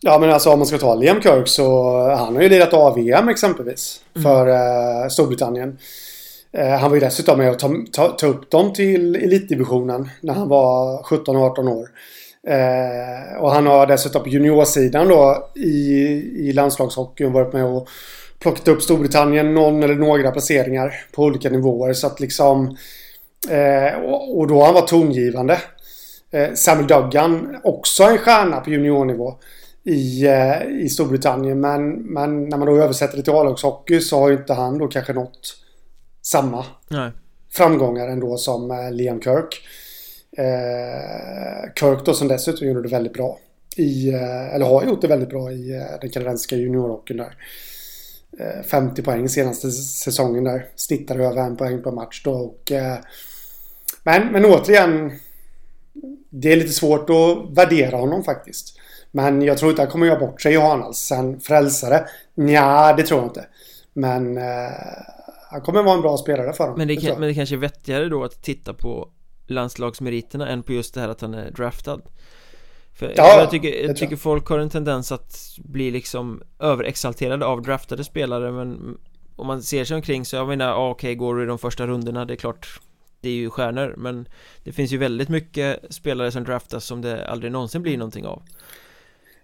Ja, men alltså om man ska ta Liam Kirk så han har ju lirat AVM exempelvis. Mm. För eh, Storbritannien. Eh, han var ju dessutom med och ta, ta, ta upp dem till elitdivisionen när han var 17-18 år. Eh, och han har dessutom på juniorsidan då i, i landslagshockeyn varit med och plockat upp Storbritannien någon eller några placeringar på olika nivåer. Så att liksom Eh, och, och, då han var tongivande. Eh, Samuel Duggan, också en stjärna på juniornivå i, eh, i Storbritannien. Men, men när man då översätter det till A-lagshockey så har ju inte han då kanske nått samma Nej. framgångar ändå som eh, Liam Kirk. Eh, Kirk då som dessutom gjorde det väldigt bra. I, eh, eller har gjort det väldigt bra i eh, den kanadensiska juniorhockeyn där. 50 poäng senaste säsongen där. Snittar över en poäng per match då. Och, men, men återigen. Det är lite svårt att värdera honom faktiskt. Men jag tror inte han kommer göra bort sig i Hanals. Sen frälsare? Nja, det tror jag inte. Men eh, han kommer vara en bra spelare för dem. Men det, kan, men det kanske är vettigare då att titta på landslagsmeriterna än på just det här att han är draftad. För ja, jag tycker, jag tycker folk har en tendens att bli liksom överexalterade av draftade spelare men om man ser sig omkring så jag menar, okej, okay, går du i de första rundorna, det är klart det är ju stjärnor men det finns ju väldigt mycket spelare som draftas som det aldrig någonsin blir någonting av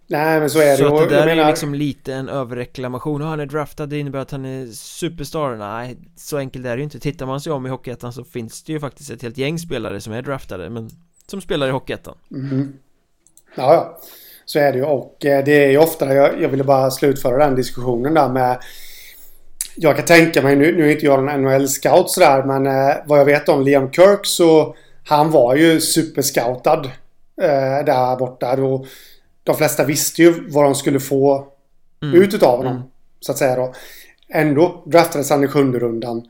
Nej men så är det Så att det där menar... är liksom lite en överreklamation och han är draftad det innebär att han är superstar Nej, så enkelt är det ju inte Tittar man sig om i Hockeyettan så finns det ju faktiskt ett helt gäng spelare som är draftade men som spelar i Hockeyettan mm. Ja, ja Så är det ju. Och eh, det är ju ofta, jag, jag ville bara slutföra den diskussionen där med jag kan tänka mig, nu, nu är inte jag en NHL-scout sådär, men eh, vad jag vet om Liam Kirk så han var ju superscoutad eh, där borta. Då, de flesta visste ju vad de skulle få mm. ut utav honom. Mm. Så att säga då. Ändå draftades han i sjunde rundan.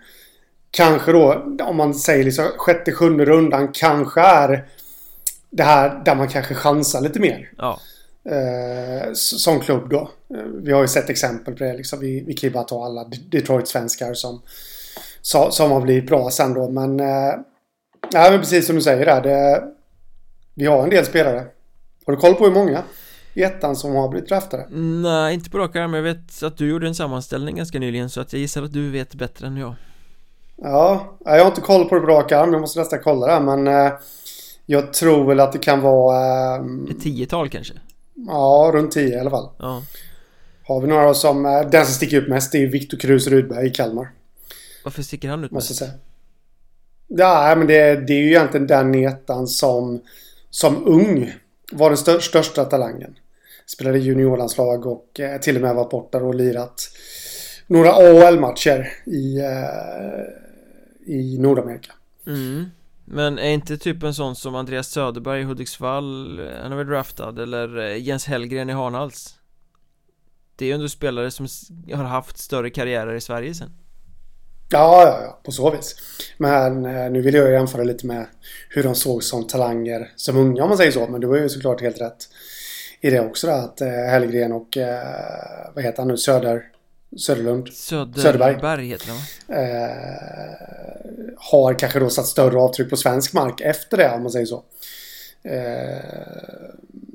Kanske då, om man säger liksom sjätte, sjunde rundan kanske är det här där man kanske chansar lite mer. Ja. Eh, som klubb då. Eh, vi har ju sett exempel på det. Liksom. Vi, vi bara ta alla Detroit-svenskar som, som har blivit bra sen då. Men, eh, ja, men precis som du säger där. Det, vi har en del spelare. Har du koll på hur många i ettan som har blivit draftade? Nej, inte på rak arm. Jag vet att du gjorde en sammanställning ganska nyligen så att jag gissar att du vet bättre än jag. Ja, jag har inte koll på det på rak arm. Jag måste nästan kolla det. Men eh, jag tror väl att det kan vara... Eh, Ett tiotal kanske? Ja, runt 10 i alla fall. Ja. Har vi några som... Eh, den som sticker ut mest det är Viktor Krus Rudberg i Kalmar. Varför sticker han ut mest? Måste säga. Ja, men det, det är ju egentligen den netan som... Som ung var den stör, största talangen. Spelade juniorlandslag och eh, till och med varit borta och lirat några AHL-matcher i, eh, i Nordamerika. Mm. Men är inte typ en sån som Andreas Söderberg i Hudiksvall Han är väl draftad eller eh, Jens Hellgren i Hanhals Det är ju ändå spelare som har haft större karriärer i Sverige sen. Ja, ja, ja, på så vis. Men eh, nu vill jag jämföra lite med hur de såg som talanger som unga om man säger så. Men du var ju såklart helt rätt i det också där att eh, Hellgren och vad heter han nu, Söder Söderlund. Söder, Söderberg. heter han eh, Har kanske då satt större avtryck på svensk mark efter det om man säger så. Eh,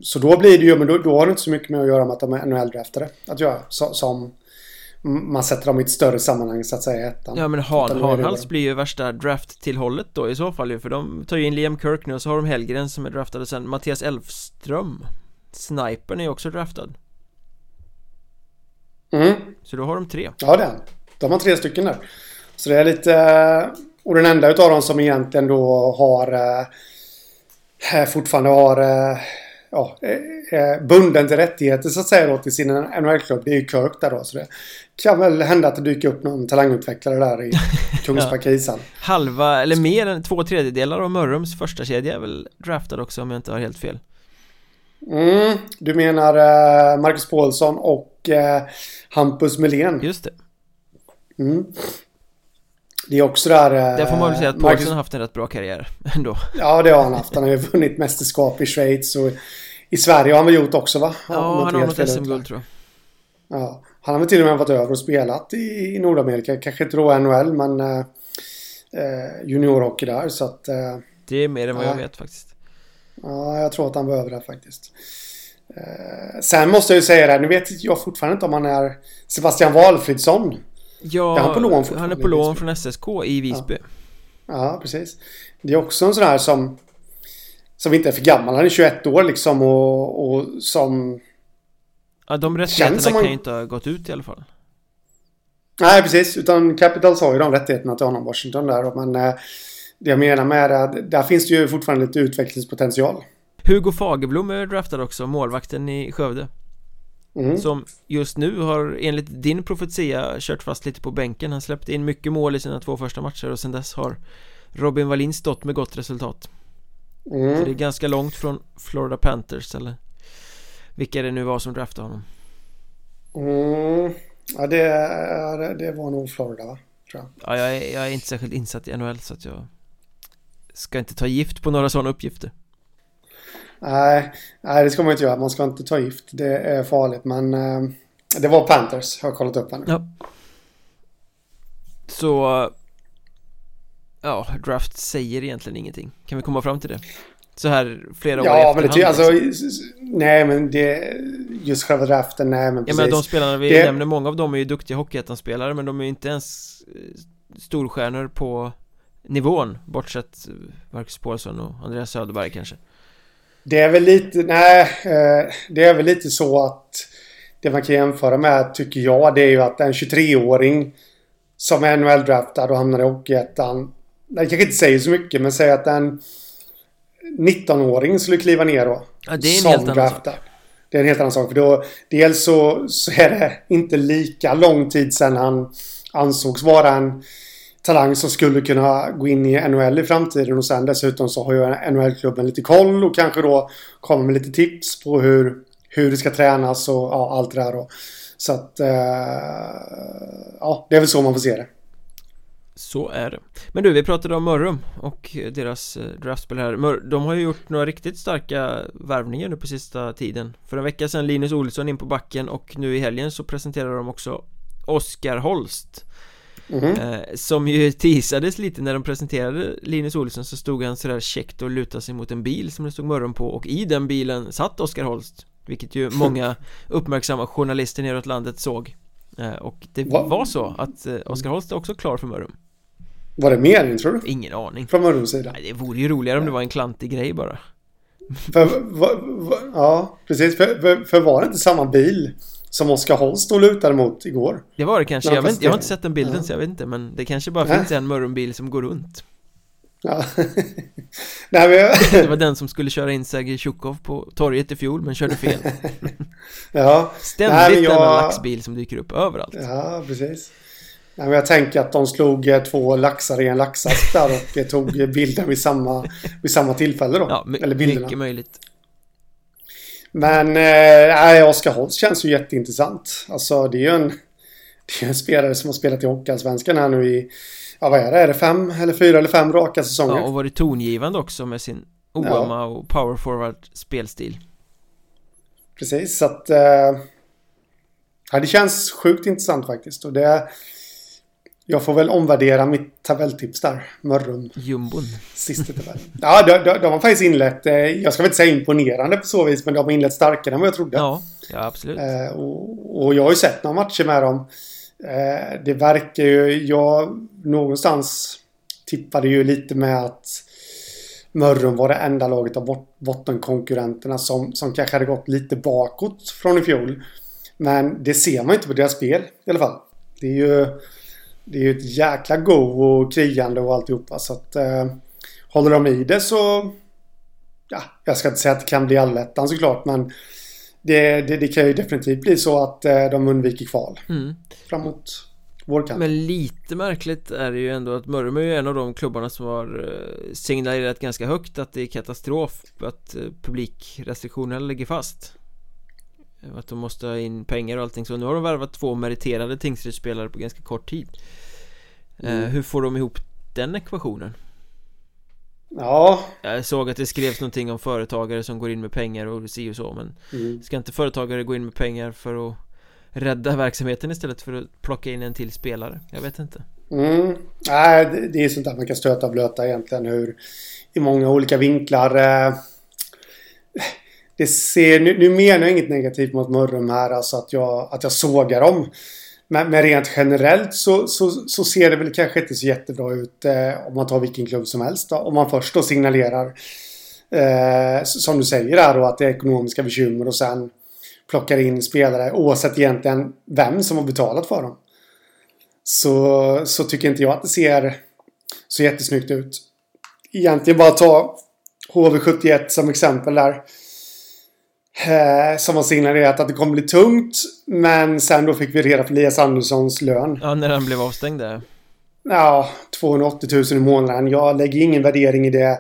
så då blir det ju, men då, då har det inte så mycket med att göra med att de är NHL-draftade att göra. Så, som man sätter dem i ett större sammanhang så att säga ettan. Ja men Han, Hanhals blir ju värsta draft-tillhållet då i så fall ju för de tar ju in Liam Kirk nu och så har de Hellgren som är draftade sen Mattias Elfström Snipern är ju också draftad Mm. Så då har de tre. Ja, det är De har tre stycken där. Så det är lite... Och den enda utav dem som egentligen då har... Eh, fortfarande har... Eh, ja, eh, bunden till rättigheter så att säga då till sin NHL-klubb. Det är ju Kirk där då. Så det kan väl hända att det dyker upp någon talangutvecklare där i Kungsbacka ja. Halva, eller mer än två tredjedelar av Mörrums första kedja är väl draftad också om jag inte har helt fel. Mm, du menar eh, Marcus Paulsson och eh, Hampus Melén. Just det. Mm. Det är också där... Eh, där får man väl säga att Paulsson Marcus... har haft en rätt bra karriär ändå. Ja, det har han haft. Han har ju vunnit mästerskap i Schweiz och i Sverige har han väl gjort också va? Ja, han har något SM-guld tror jag. Ja, han har väl till och med varit över och spelat i, i Nordamerika. Kanske inte då NHL, men eh, eh, juniorhockey där så att... Eh, det är mer än vad jag vet faktiskt. Ja, jag tror att han behöver det faktiskt. Eh, sen måste jag ju säga det, nu vet jag fortfarande inte om han är Sebastian Walfridsson. Ja, är han, på lån han är på lån från SSK i Visby. Ja. ja. precis. Det är också en sån här som som inte är för gammal. Han är 21 år liksom och, och som... Ja, de rättigheterna kan ju inte ha gått ut i alla fall. Nej, precis. Utan Capitals har ju de rättigheterna till honom, Washington där. Men eh, det jag menar med det att där finns det ju fortfarande lite utvecklingspotential. Hugo Fagerblom är draftad också, målvakten i Skövde. Mm. Som just nu har enligt din profetia kört fast lite på bänken Han släppte in mycket mål i sina två första matcher och sen dess har Robin Wallin stått med gott resultat mm. Så det är ganska långt från Florida Panthers eller Vilka det nu var som draftade honom mm. Ja det, det var nog Florida va? Tror jag. Ja jag är, jag är inte särskilt insatt i NHL så att jag Ska inte ta gift på några sådana uppgifter Nej, nej, det ska man inte göra. Man ska inte ta gift. Det är farligt. Men eh, det var Panthers. Har jag kollat upp här nu. Ja. Så... Ja, draft säger egentligen ingenting. Kan vi komma fram till det? Så här flera år Ja, men det ty- alltså, Nej, men det... Just själva draften, nej men precis. Ja, men de spelarna vi det... nämner, många av dem är ju duktiga Hockeyettan-spelare Men de är ju inte ens eh, storstjärnor på nivån Bortsett Marcus Paulsson och Andreas Söderberg kanske Det är väl lite, nej, eh, det är väl lite så att det man kan jämföra med, tycker jag, det är ju att en 23-åring som är NHL-draftad och hamnar i Hockeyettan. Det kanske inte säger så mycket, men säg att en 19-åring skulle kliva ner då. Ja, det är en helt annan sak. Det är en helt annan sak. För då, dels så, så är det inte lika lång tid sedan han ansågs vara en talang som skulle kunna gå in i NHL i framtiden och sen dessutom så har ju NHL-klubben lite koll och kanske då kommer med lite tips på hur, hur det ska tränas och ja, allt det där då. Så att eh, ja, det är väl så man får se det. Så är det Men du, vi pratade om Mörrum och deras eh, draftspel här De har ju gjort några riktigt starka värvningar nu på sista tiden För en vecka sedan Linus Olsson in på backen och nu i helgen så presenterar de också Oskar Holst mm. Som ju teasades lite när de presenterade Linus Olsson så stod han sådär käckt och lutade sig mot en bil som det stod Mörrum på och i den bilen satt Oskar Holst Vilket ju många uppmärksamma journalister neråt landet såg eh, Och det Va? var så att Oskar Holst är också klar för Mörrum var det mer tror du? Ingen aning Från Mörrums sida? Nej, det vore ju roligare om det var en klantig grej bara för, va, va, Ja, precis för, för, för, var det inte samma bil Som Oskar Holst stod lutade mot igår? Det var det kanske, jag, vet, jag har inte sett den bilden ja. så jag vet inte Men det kanske bara finns en Mörrumbil som går runt Ja. Nej, men... det var den som skulle köra in Sergej Tjukov på torget i fjol men körde fel Ja Ständigt Nej, jag... denna laxbil som dyker upp överallt Ja, precis Nej, jag tänker att de slog eh, två laxar i en laxask där och eh, tog bilden vid samma, vid samma tillfälle då. Ja, Eller bilderna. mycket möjligt. Men eh, Oskar Holst känns ju jätteintressant. Alltså det är ju en, det är en spelare som har spelat i Hockeyallsvenskan här nu i, ja vad är det, är det fem eller fyra eller fem raka säsonger? Ja, och varit tongivande också med sin oama ja. och power forward spelstil. Precis, så att eh, ja, det känns sjukt intressant faktiskt. Och det jag får väl omvärdera mitt tabelltips där. Mörrum. Jumbon. Sista tabellen. Ja, de, de, de, har faktiskt inlett, eh, jag ska väl inte säga imponerande på så vis, men de har inlett starkare än vad jag trodde. Ja, ja absolut. Eh, och, och, jag har ju sett några matcher med dem. Eh, det verkar ju, jag någonstans tippade ju lite med att Mörrum var det enda laget av bottenkonkurrenterna som, som kanske hade gått lite bakåt från i fjol. Men det ser man inte på deras spel i alla fall. Det är ju det är ju ett jäkla go och krigande och alltihopa. Så att eh, håller de i det så... Ja, jag ska inte säga att det kan bli allettan såklart men det, det, det, kan ju definitivt bli så att eh, de undviker kval mm. framåt vårkanten. Men lite märkligt är det ju ändå att Mörrum är ju en av de klubbarna som har eh, signalerat ganska högt att det är katastrof att eh, publikrestriktionerna ligger fast. Att de måste ha in pengar och allting så nu har de värvat två meriterade tingsrättsspelare på ganska kort tid eh, mm. Hur får de ihop den ekvationen? Ja Jag såg att det skrevs någonting om företagare som går in med pengar och si och så men mm. Ska inte företagare gå in med pengar för att rädda verksamheten istället för att plocka in en till spelare? Jag vet inte mm. Nej, det är sånt där man kan stöta och blöta egentligen hur i många olika vinklar eh, det ser, nu, nu menar jag inget negativt mot Mörrum här, alltså att jag, att jag sågar dem. Men, men rent generellt så, så, så, ser det väl kanske inte så jättebra ut eh, om man tar vilken klubb som helst. Då. Om man först då signalerar, eh, som du säger här då, att det är ekonomiska bekymmer och sen plockar in spelare oavsett egentligen vem som har betalat för dem. Så, så tycker inte jag att det ser så jättesnyggt ut. Egentligen bara ta HV71 som exempel där. Eh, som har signalerat att det kommer bli tungt. Men sen då fick vi reda på Elias Anderssons lön. Ja, när han blev avstängd där. Ja, 280 000 i månaden. Jag lägger ingen värdering i det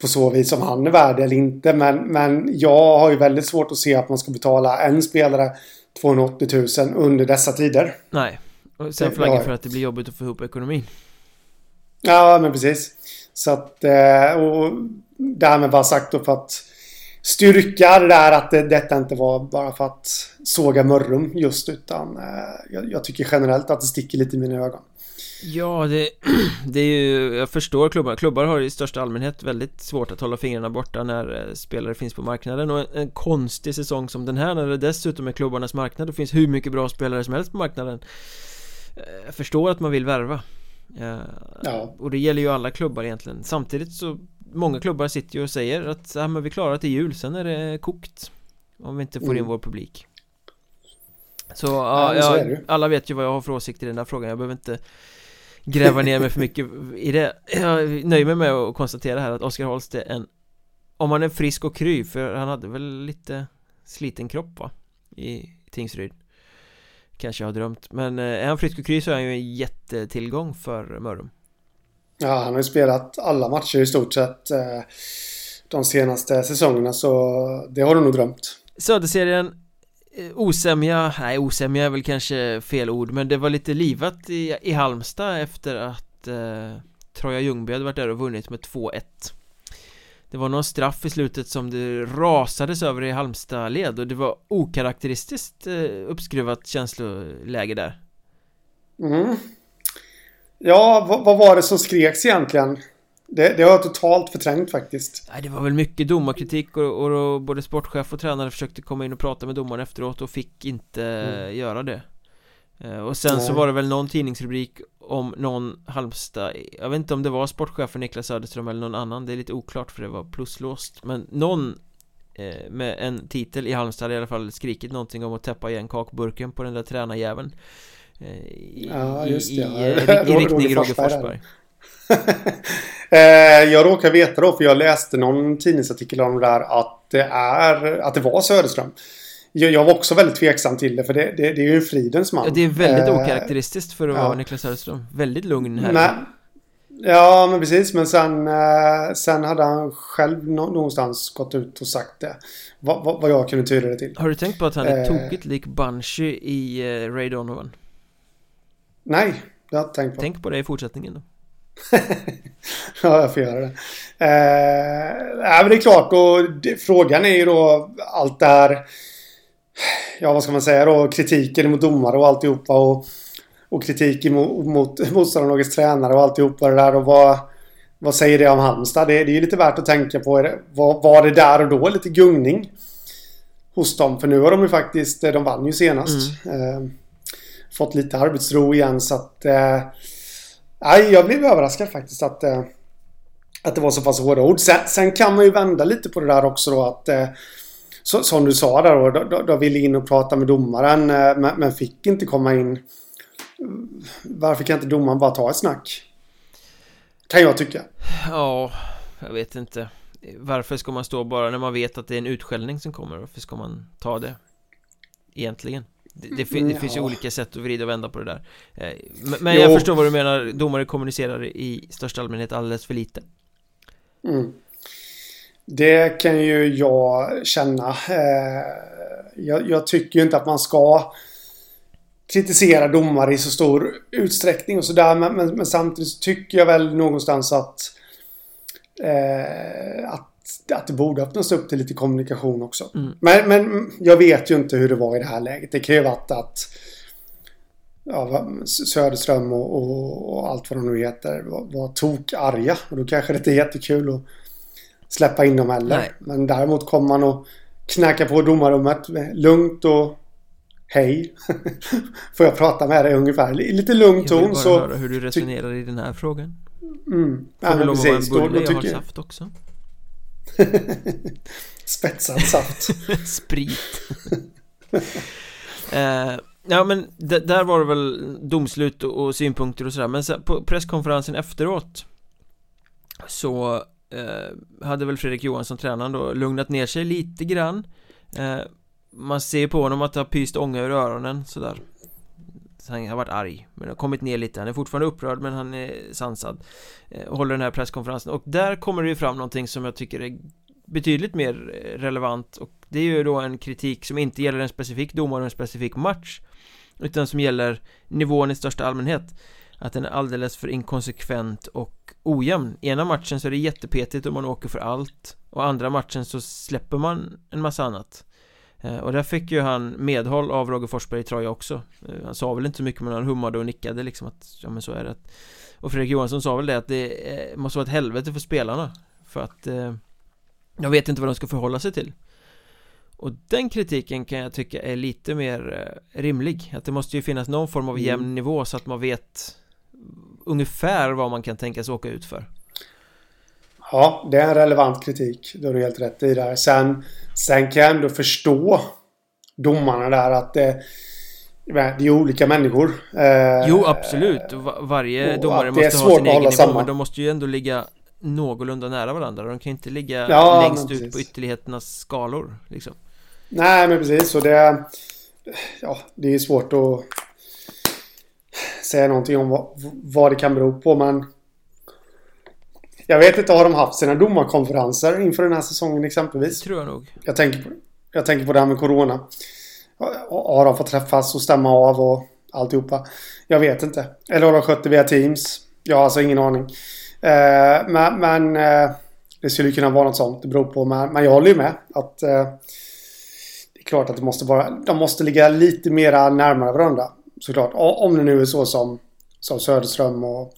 på så vis om han är värd eller inte. Men, men jag har ju väldigt svårt att se att man ska betala en spelare 280 000 under dessa tider. Nej, och sen flagga för att det blir jobbigt att få ihop ekonomin. Ja, men precis. Så att, eh, och därmed bara sagt då för att styrka det där att det, detta inte var bara för att såga Mörrum just utan eh, jag, jag, tycker generellt att det sticker lite i mina ögon. Ja, det, det är ju, jag förstår klubbar. Klubbar har i största allmänhet väldigt svårt att hålla fingrarna borta när eh, spelare finns på marknaden och en, en konstig säsong som den här när det dessutom är klubbarnas marknad och finns hur mycket bra spelare som helst på marknaden. Eh, jag förstår att man vill värva. Eh, ja. Och det gäller ju alla klubbar egentligen. Samtidigt så många klubbar sitter ju och säger att ja, men vi klarar till jul, sen är det kokt. Om vi inte får in mm. vår publik. Så ja, ja, ja alla vet ju vad jag har för åsikt i den där frågan. Jag behöver inte gräva ner mig för mycket i det. Jag nöjer mig med att konstatera här att Oskar Holst är en Om han är frisk och kry, för han hade väl lite sliten kropp va? I Tingsryd. Kanske jag har drömt. Men eh, är han frisk och kry så är han ju en jättetillgång för Mörrum Ja, han har ju spelat alla matcher i stort sett eh, de senaste säsongerna så det har du nog drömt. Söderserien eh, Osämja, nej osämja är väl kanske fel ord men det var lite livat i, i Halmstad efter att eh, Troja Ljungby hade varit där och vunnit med 2-1 Det var någon straff i slutet som det rasades över i Halmstad-led och det var okaraktäristiskt eh, uppskruvat känsloläge där Mm. Ja, vad, vad, var det som skreks egentligen? Det, det har jag totalt förträngt faktiskt. Nej, det var väl mycket domarkritik och, och, och, både sportchef och tränare försökte komma in och prata med domaren efteråt och fick inte mm. göra det. Eh, och sen Nej. så var det väl någon tidningsrubrik om någon Halmstad Jag vet inte om det var sportchefen Niklas Söderström eller någon annan Det är lite oklart för det var pluslåst Men någon eh, med en titel i Halmstad i alla fall skrikit någonting om att täppa igen kakburken på den där tränarjäveln i, ja, just det. I, i, i riktning Roger Forsberg. Eh, jag råkar veta då, för jag läste någon tidningsartikel om det där, att det, är, att det var Söderström. Jag, jag var också väldigt tveksam till det, för det, det, det är ju en fridens man. Ja, det är väldigt eh, okaraktäristiskt för att ja. vara Niklas Söderström. Väldigt lugn här. Nej. Ja, men precis. Men sen, eh, sen hade han själv någonstans gått ut och sagt det. Vad, vad, jag kunde tyda det till. Har du tänkt på att han är eh, tokigt lik Banshee i eh, Ray Donovan? Nej, det har jag tänkt på. Tänk på det i fortsättningen då. ja, jag får göra det. Eh, men det är klart, och det, frågan är ju då allt det här... Ja, vad ska man säga då? Kritiken mot domare och alltihopa. Och, och kritik mot, mot motståndarlagets tränare och alltihopa det där. Och vad, vad säger det om Halmstad? Det, det är ju lite värt att tänka på. Det, var, var det där och då lite gungning hos dem? För nu har de ju faktiskt... De vann ju senast. Mm. Eh, fått lite arbetsro igen så att... Eh, jag blev överraskad faktiskt att, eh, att det var så pass hårda ord. Sen, sen, kan man ju vända lite på det där också då att... Eh, så, som du sa där då, då, då ville in och prata med domaren eh, men, men, fick inte komma in. Varför kan inte domaren bara ta ett snack? Kan jag tycka. Ja, jag vet inte. Varför ska man stå bara när man vet att det är en utskällning som kommer? Varför ska man ta det? Egentligen. Det, det, det ja. finns ju olika sätt att vrida och vända på det där eh, Men jo. jag förstår vad du menar, domare kommunicerar i största allmänhet alldeles för lite mm. Det kan ju jag känna eh, jag, jag tycker ju inte att man ska kritisera domare i så stor utsträckning och sådär men, men, men, samtidigt tycker jag väl någonstans att eh, att att det borde öppnas upp till lite kommunikation också. Mm. Men, men jag vet ju inte hur det var i det här läget. Det kan ju varit att ja, Söderström och, och, och, allt vad de nu heter var, var tokarga. Och då kanske det inte är jättekul att släppa in dem heller. Nej. Men däremot kommer man och knacka på domarrummet lugnt och Hej! Får jag prata med dig ungefär? I lite lugn ton så... Jag vill bara höra hur du resonerar i den här frågan. Mm. Får ja, du lov att vara en bulle? Jag har saft också. Spetsad saft. Sprit. eh, ja men där var det väl domslut och, synpunkter och sådär Men så, på presskonferensen efteråt Så eh, hade väl Fredrik Johansson, tränaren då, lugnat ner sig lite grann eh, Man ser på honom att det har pyst ånga ur öronen sådär han har varit arg Men har kommit ner lite. Han är fortfarande upprörd men han är sansad. Eh, och håller den här presskonferensen. Och där kommer det ju fram någonting som jag tycker är Betydligt mer eh, relevant. Och det är ju då en kritik som inte gäller en specifik domare och en specifik match Utan som gäller nivån i största allmänhet. Att den är alldeles för inkonsekvent och ojämn. Ena matchen så är det jättepetigt och man åker för allt. Och andra matchen så släpper man en massa annat och där fick ju han medhåll av Roger Forsberg i Troja också. Eh, Han sa väl inte så mycket men han hummade och nickade liksom att Ja men så är det. Och Fredrik Johansson sa väl det att det eh, måste vara ett helvete för spelarna. För att Jag vet inte vad de ska förhålla sig till. Och den kritiken kan jag tycka är lite mer rimlig. Att det måste ju finnas någon form av jämn mm. nivå så att man vet Ungefär vad man kan tänkas åka ut för Ja, det är en relevant kritik. Det har du helt rätt i där. Sen, sen kan jag ändå förstå domarna där att det, det är olika människor. Eh, jo, absolut. Varje domare måste ha sin egen nivå. Samma. Men de måste ju ändå ligga någorlunda nära varandra. De kan inte ligga ja, längst ut på ytterligheternas skalor. Liksom. Nej, men precis. Och det, ja, det är svårt att säga någonting om vad, vad det kan bero på. Men jag vet inte, har de haft sina domarkonferenser inför den här säsongen exempelvis? Det tror jag nog. Jag tänker på, jag tänker på det här med Corona. Har de fått träffas och stämma av och alltihopa? Jag vet inte. Eller har de skött det via Teams? Jag har alltså ingen aning. Eh, men, men eh, det skulle kunna vara något sånt. Det beror på. Men, men jag håller ju med. Att eh, det är klart att det måste vara. De måste ligga lite mera närmare varandra. Såklart. Om det nu är så som, som Söderström och...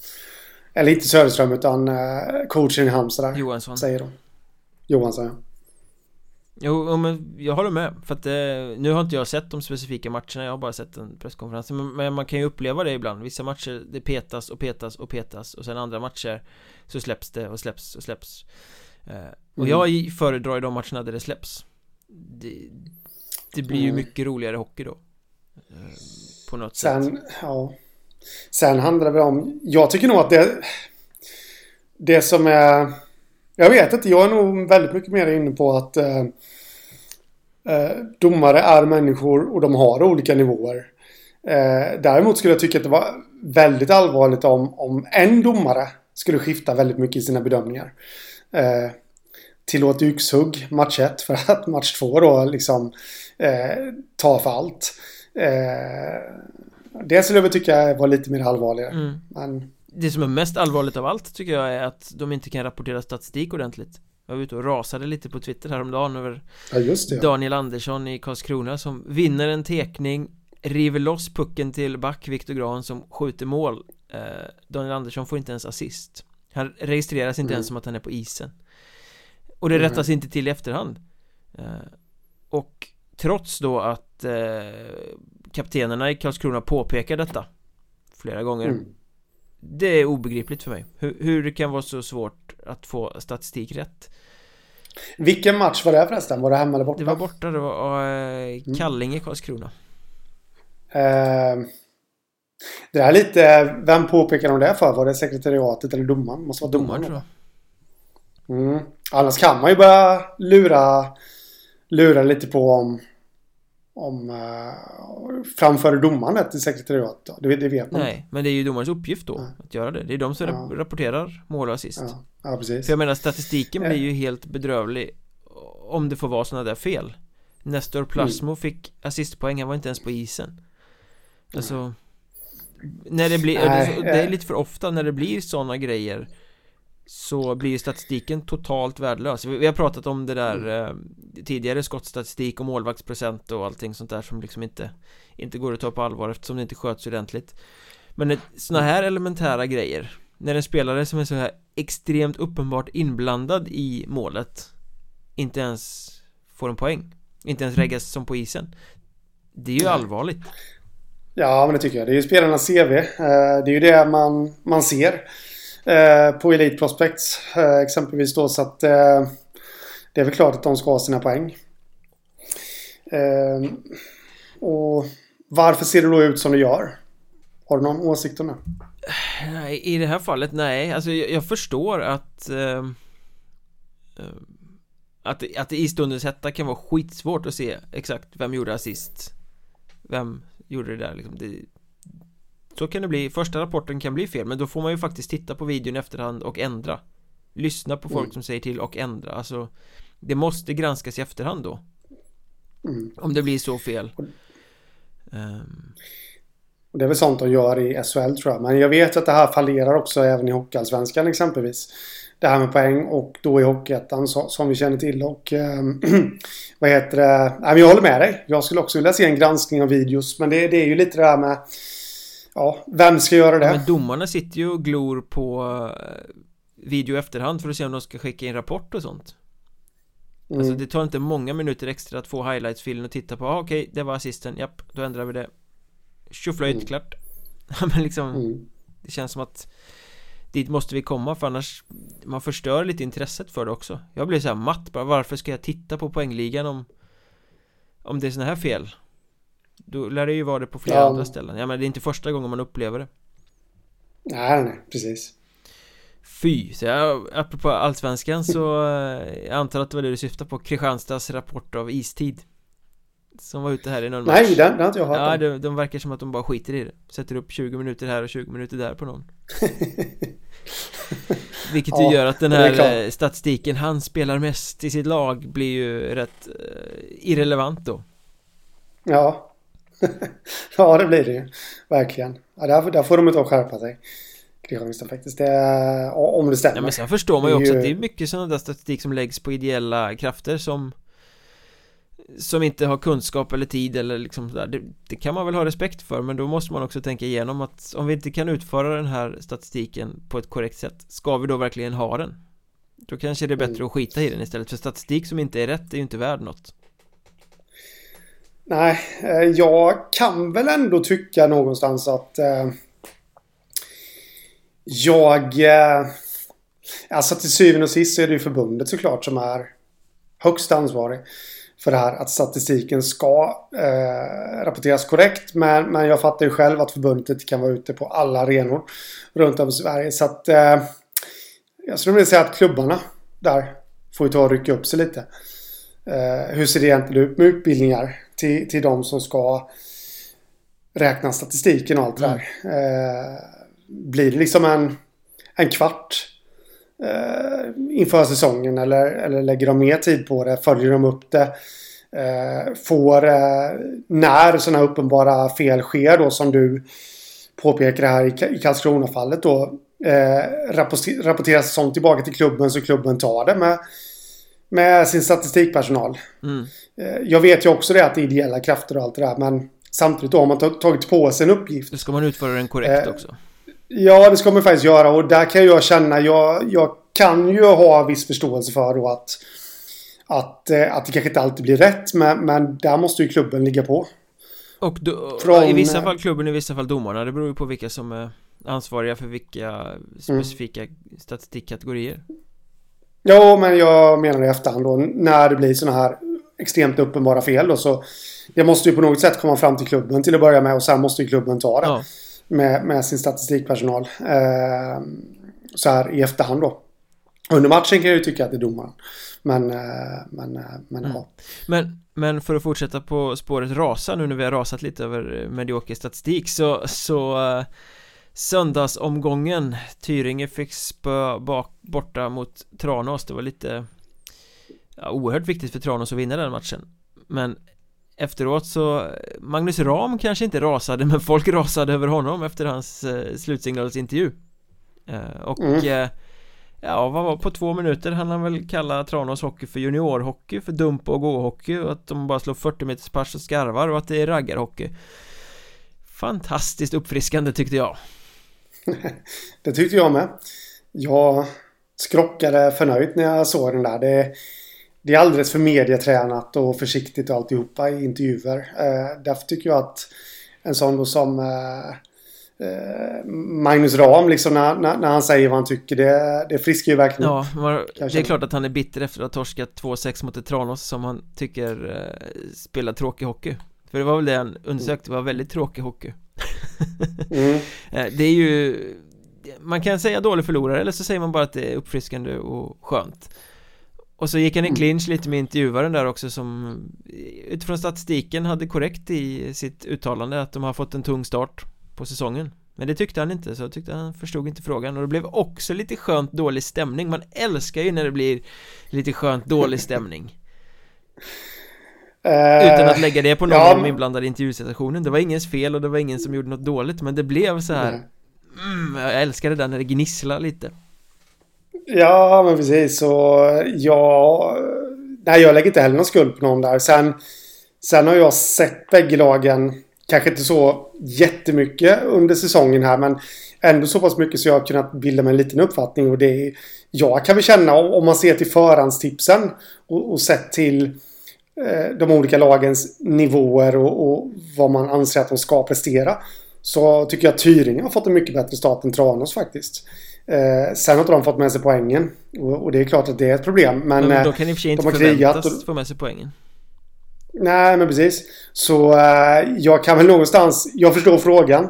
Eller inte Söderström utan eh, coachen i Halmstad. Johansson. Säger de. Johansson ja. Jo, men jag håller med för att eh, nu har inte jag sett de specifika matcherna Jag har bara sett en presskonferens men, men, man kan ju uppleva det ibland Vissa matcher det petas och petas och petas och sen andra matcher Så släpps det och släpps och släpps eh, Och mm. jag föredrar ju de matcherna där det släpps Det, det blir ju mm. mycket roligare hockey då eh, På något sen, sätt ja Sen handlar det om Jag tycker nog att det Det som är Jag vet inte, jag är nog väldigt mycket mer inne på att eh, Eh, domare är människor och de har olika nivåer. Eh, däremot skulle jag tycka att det var väldigt allvarligt om, om en domare skulle skifta väldigt mycket i sina bedömningar. Eh, tillåt yxhugg match 1 för att match 2 då liksom eh, tar för allt. Eh, det skulle jag tycka var lite mer allvarligare. Mm. Men... Det som är mest allvarligt av allt tycker jag är att de inte kan rapportera statistik ordentligt. Jag var ute och rasade lite på Twitter häromdagen över ja, det. Daniel Andersson i Karlskrona som vinner en tekning River loss pucken till back Viktor Grahn som skjuter mål eh, Daniel Andersson får inte ens assist Han registreras inte mm. ens som att han är på isen Och det mm. rättas inte till i efterhand eh, Och trots då att eh, kaptenerna i Karlskrona påpekar detta Flera gånger mm. Det är obegripligt för mig hur, hur det kan vara så svårt att få statistik rätt Vilken match var det förresten? Var det hemma eller borta? Det var borta, det var uh, Kallinge, Karlskrona uh, Det är lite, vem påpekade de det för? Var det sekretariatet eller domaren? Måste vara domaren tror jag mm. Annars kan man ju börja lura Lura lite på om om uh, framför domaren till sekretariat. Det, det vet man Nej, inte. men det är ju domarens uppgift då ja. att göra det. Det är de som ja. rapporterar mål och assist. Ja. ja, precis. För jag menar statistiken blir ju helt bedrövlig om det får vara sådana där fel. Nestor Plasmo mm. fick assistpoäng, han var inte ens på isen. Alltså När det blir, Nej, det, är lite för ofta när det blir sådana grejer så blir statistiken totalt värdelös. Vi har pratat om det där mm. eh, tidigare skottstatistik och målvaktsprocent och allting sånt där som liksom inte inte går att ta på allvar eftersom det inte sköts ordentligt. Men såna här elementära grejer när en spelare som är så här extremt uppenbart inblandad i målet inte ens får en poäng inte ens reggas som på isen det är ju allvarligt. Ja men det tycker jag, det är ju spelarnas CV eh, Det är ju det man, man ser Eh, på Elite Prospects eh, exempelvis då så att eh, det är väl klart att de ska ha sina poäng. Eh, och varför ser det då ut som det gör? Har du någon åsikt om det? Nej, i det här fallet nej, alltså jag, jag förstår att eh, eh att, att i stundens hetta kan vara skitsvårt att se exakt vem gjorde assist Vem gjorde det där liksom det, så kan det bli, första rapporten kan bli fel men då får man ju faktiskt titta på videon i efterhand och ändra Lyssna på folk mm. som säger till och ändra alltså Det måste granskas i efterhand då mm. Om det blir så fel um. Det är väl sånt de gör i SHL tror jag Men jag vet att det här fallerar också även i Hockeyallsvenskan exempelvis Det här med poäng och då i Hockeyettan som vi känner till och äh, Vad heter det? Nej, men jag håller med dig Jag skulle också vilja se en granskning av videos men det, det är ju lite det här med Ja, vem ska göra det? men domarna sitter ju och glor på eh, video efterhand för att se om de ska skicka in rapport och sånt mm. Alltså det tar inte många minuter extra att få highlights-filen och titta på, ah, okej, okay, det var assisten, japp, då ändrar vi det Tjoflöjt, mm. klart Men liksom mm. Det känns som att Dit måste vi komma för annars Man förstör lite intresset för det också Jag blir så här matt bara, varför ska jag titta på poängligan om Om det är såna här fel då lär det ju vara det på flera ja. andra ställen. Ja men det är inte första gången man upplever det. Nej, nej, precis. Fy, så jag, apropå allsvenskan så eh, Jag antar att det var det du syftade på. Kristianstads rapport av istid. Som var ute här i någon match. Nej, den, den har inte jag hört Ja, de, de verkar som att de bara skiter i det. Sätter upp 20 minuter här och 20 minuter där på någon. Vilket ju Ja, gör att den här eh, statistiken Han spelar mest i sitt lag blir ju rätt eh, irrelevant då. Ja. ja, det blir det ju. Verkligen. Ja, där, där får de inte skärpa sig. Kristianstad faktiskt. Det, om det stämmer. Ja men sen förstår man ju också att det är mycket sådana där statistik som läggs på ideella krafter som Som inte har kunskap eller tid eller liksom sådär det, det kan man väl ha respekt för men då måste man också tänka igenom att om vi inte kan utföra den här statistiken på ett korrekt sätt Ska vi då verkligen ha den? Då kanske det är bättre Mm. att skita i den istället för statistik som inte är rätt är ju inte värd något Nej, eh, jag kan väl ändå tycka någonstans att eh, jag... Eh, alltså till syvende och sist så är det ju förbundet såklart som är högst ansvarig för det här. Att statistiken ska eh, rapporteras korrekt. Men, men jag fattar ju själv att förbundet inte kan vara ute på alla arenor runt om i Sverige. Så att eh, jag skulle vilja säga att klubbarna där får ju ta och rycka upp sig lite. Eh, hur ser det egentligen ut med utbildningar till, till de som ska räkna statistiken och allt det där. Eh, blir det liksom en, en kvart eh, inför säsongen eller, eller lägger de mer tid på det? Följer de upp det? Eh, får, eh, när sådana uppenbara fel sker då som du påpekar här i, i Karlskrona-fallet då eh, rapporter- rapporteras sånt tillbaka till klubben så klubben tar det med, med sin statistikpersonal. mm. Eh, Jag vet ju också det att det är ideella krafter och allt det där men samtidigt då har man ta- tagit på sig en uppgift. Då ska man utföra den korrekt Eh, också Ja, det ska man faktiskt göra och där kan jag känna, jag, jag kan ju ha viss förståelse för då att, att, eh, att det kanske inte alltid blir rätt men, men där måste ju klubben ligga på. Och då, Från- i vissa fall klubben, i vissa fall domarna Det beror ju på vilka som är ansvariga för vilka specifika statistikkategorier Ja, men jag menar i efterhand då när det blir sådana här extremt uppenbara fel då så det måste ju på något sätt komma fram till klubben till att börja med och sen måste ju klubben ta det Ja, med, med sin statistikpersonal. Eh, så här i efterhand då. Under matchen kan jag ju tycka att det är domaren. Men, eh, men, eh, men Mm. ja. men, men för att fortsätta på spåret rasa nu när vi har rasat lite över eh, medioker statistik så, så eh, Söndagsomgången. Tyringe fick spö bak, borta mot Tranås. Det var lite ja, Oerhört viktigt för Tranås att vinna den matchen. Men Efteråt så Magnus Ram kanske inte rasade men folk rasade över honom efter hans eh, slutsignalsintervju. Eh, Och Mm. eh, Ja, vad var på två minuter hann han väl kalla Tranås hockey för juniorhockey, för dump och gå-hockey och att de bara slår 40 meters pers och skarvar och att det är raggarhockey. Fantastiskt uppfriskande tyckte jag Det tyckte jag med. Jag skrockade förnöjt när jag såg den där. Det, det är alldeles för medietränat och försiktigt och alltihopa i intervjuer. Eh, därför tycker jag att en sån som eh, eh, Magnus Ram, liksom när, när, när han säger vad han tycker, det, det friskar ju verkligen. Ja, man, det är klart att han är bitter efter att ha torskat 2-6 mot ett Tranås som han tycker eh, spelar tråkig hockey För det var väl det han undersökte, det var väldigt tråkig hockey Mm. Eh, Det är ju Man kan säga dålig förlorare eller så säger man bara att det är uppfriskande och skönt. Och så gick han i Mm. clinch lite med intervjuaren där också som Utifrån statistiken hade korrekt i sitt uttalande att de har fått en tung start på säsongen. Men det tyckte han inte så jag tyckte han förstod inte frågan. Och det blev också lite skönt dålig stämning. Man älskar ju när det blir lite skönt dålig stämning Utan att lägga det på någon ja, av de inblandade i intervjusituationen Det var ingens fel och det var ingen som gjorde något dåligt Men det blev så här mm, Jag älskar det där när det gnisslar lite Ja, men precis. Så ja... Nej, jag lägger inte heller någon skuld på någon där. Sen, sen har jag sett bägge lagen, kanske inte så jättemycket under säsongen här, men ändå så pass mycket så jag har kunnat bilda mig en liten uppfattning. Och det är, jag kan väl känna, om man ser till förhandstipsen och, och sett till eh, de olika lagens nivåer och, och vad man anser att de ska prestera. Så tycker jag att Tyringe har fått en mycket bättre start än Tranås faktiskt. Eh, sen har inte de fått med sig poängen. Och, och det är klart att det är ett problem. Men, Men eh, då kan i och för sig inte de har krigat förväntas och- få med sig poängen Nej, men precis. Så eh, jag kan väl någonstans... Jag förstår frågan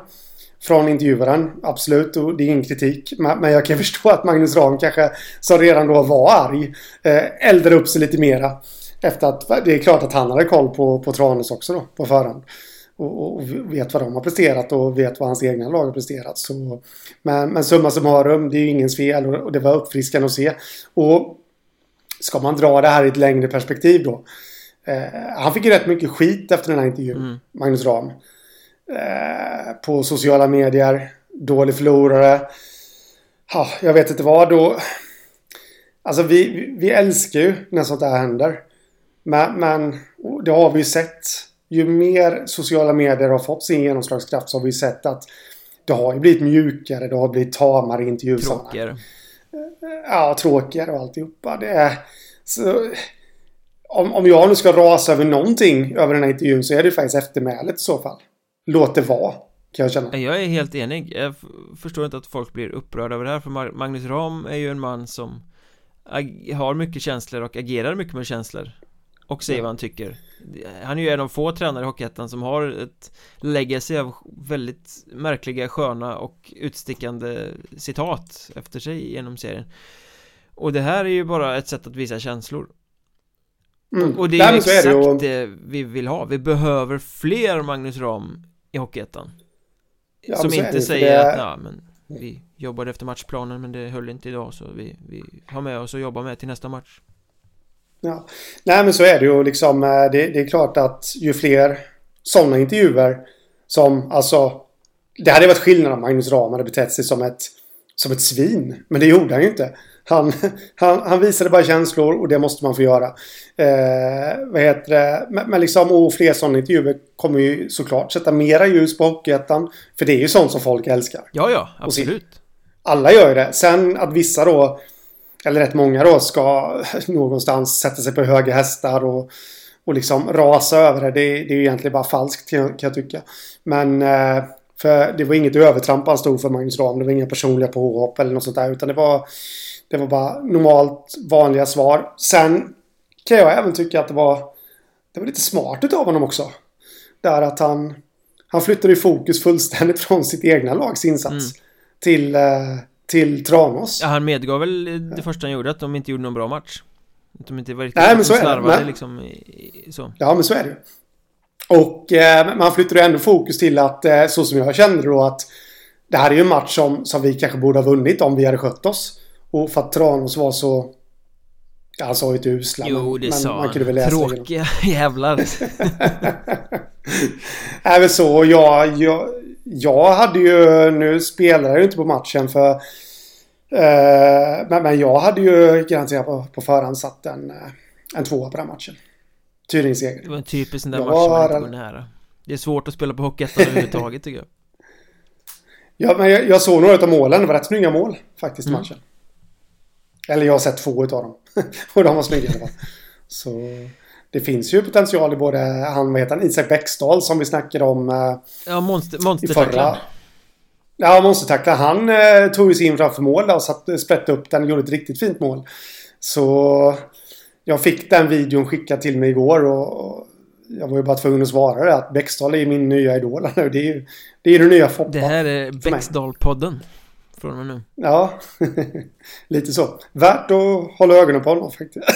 från intervjuaren. Absolut, och det är ingen kritik. Men, men jag kan förstå att Magnus Ram kanske, som redan då var arg, eh, eldar upp sig lite mera. Efter att det är klart att han hade koll på, på Tranås också då på förhand. Och, och, vet vad de har presterat och vet vad hans egna lag har presterat. Så, men, men summa summarum, det är ju ingens fel och, det var uppfriskande att se. Och ska man dra det här i ett längre perspektiv då. Eh, han fick ju rätt mycket skit efter den här intervjun, mm. Magnus Ram. Eh, på sociala medier, dålig förlorare. Ja, jag vet inte vad då. Alltså vi, vi älskar ju när sånt här händer. Men, men det har vi ju sett. Ju mer sociala medier har fått sin genomslagskraft så har vi sett att det har ju blivit mjukare, det har blivit tamare intervjusammanhang. Tråkigare. Ja, tråkigare och alltihopa. Det är... Så, om, om jag nu ska rasa över någonting över den här intervjun så är det faktiskt eftermälet i så fall. Låt det vara. Kan jag känna. Jag är helt enig. Jag förstår inte att folk blir upprörda över det här. För Magnus Ram är ju en man som har mycket känslor och agerar mycket med känslor och säger vad han tycker. Han är ju en av få tränare i Hockeyettan som har ett legacy av väldigt märkliga, sköna och utstickande citat efter sig genom serien. Och det här är ju bara ett sätt att visa känslor. Mm. Och det är ju exakt är det, och... det vi vill ha. Vi behöver fler Magnus Ram i Hockeyettan. Ja, Som inte säger det... att, ja men vi jobbade efter matchplanen men det höll inte idag så vi, vi har med oss och jobbar med till nästa match. Ja. Nej men så är det ju liksom. Eh, det, det är klart att ju fler sådana intervjuer som alltså. Det hade varit skillnad om Magnus Rahm hade betett sig som ett som ett svin. Men det gjorde han ju inte. Han, han, han visade bara känslor och det måste man få göra. Eh, vad heter det? Men, men liksom, och fler sådana intervjuer kommer ju såklart sätta mera ljus på Hockeyettan. För det är ju sånt som folk älskar. Ja, ja, absolut. Alla gör ju det. Sen att vissa då, eller rätt många då, ska någonstans sätta sig på höga hästar och, och liksom rasa över det. Det, det är ju egentligen bara falskt kan jag, kan jag tycka. Men eh, för det var inget övertramp han stod för Magnus Ram. Det var inga personliga påhopp eller något sånt där. Utan det var, det var bara normalt vanliga svar. Sen kan jag även tycka att det var, det var lite smart utav honom också. Där att han, han flyttade i fokus fullständigt från sitt egna lags insats. Mm. Till, eh, till Tranås. Ja, han medgav väl det första han gjorde att de inte gjorde någon bra match. Att de inte var riktigt Nej, men så är det. Men, liksom i, så. Ja, men så är det och eh, man flyttar ju ändå fokus till att, eh, så som jag kände då, att det här är ju en match som, som vi kanske borde ha vunnit om vi hade skött oss. Och för att Tranås var så... Ja, han sa ju inte usla, jo, men, det men sa man kunde väl läsa Tråkiga jävlar. Även så, jag, jag, jag hade ju... Nu spelade jag ju inte på matchen för... Eh, men, men jag hade ju garanterat på, på förhand satt en, eh, en tvåa på den matchen. Tyringseger. Det var en typisk sån där match som man inte går nära. Det är svårt att spela på Hockeyettan överhuvudtaget tycker jag. Ja, men jag, jag såg några av målen. Det var rätt snygga mål faktiskt i mm. matchen. Eller jag har sett två utav dem. och de var snygga i alla fall. Så det finns ju potential i både han, vad heter han, Isak Bäckstad som vi snackade om. Eh, ja, monster, monstertacklaren. Ja, monstertacklaren. Han eh, tog ju sig in framför mål och satt, sprätte upp den och gjorde ett riktigt fint mål. Så jag fick den videon skickad till mig igår och jag var ju bara tvungen att svara det att Bäckstad är min nya idol nu. Det är ju det, är det nya Foppa. Det här är Bäckstad-podden. Från med nu. Ja, lite så. Värt att hålla ögonen på honom faktiskt.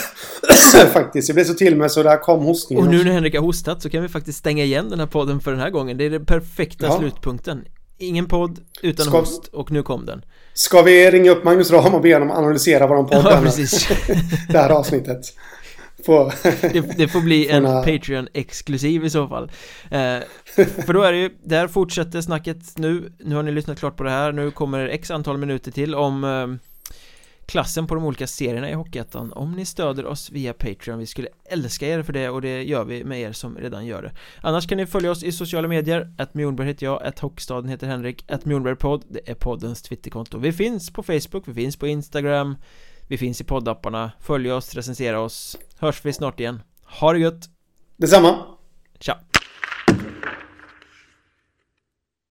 faktiskt. Jag blev så till med så där kom hostningen. Och nu när Henrik har hostat så kan vi faktiskt stänga igen den här podden för den här gången. Det är den perfekta ja. slutpunkten. Ingen podd utan Ska... host och nu kom den. Ska vi ringa upp Magnus Ram och be honom analysera våran podd? Ja, precis. det här avsnittet. På, det, det, får bli en Patreon-exklusiv i så fall. Eh, För då är det ju, där fortsätter snacket nu. Nu har ni lyssnat klart på det här, nu kommer x antal minuter till om eh, klassen på de olika serierna i Hockeyettan. Om ni stöder oss via Patreon. Vi skulle älska er för det och det gör vi med er som redan gör det. Annars kan ni följa oss i sociala medier. Att Mjornberg heter jag, att Hockeystaden heter Henrik. Att Mjornbergpodd, det är poddens twitterkonto. Vi finns på Facebook, vi finns på Instagram vi finns i poddapparna, följ oss, recensera oss. Hörs vi snart igen. Ha det gött! Detsamma! Tja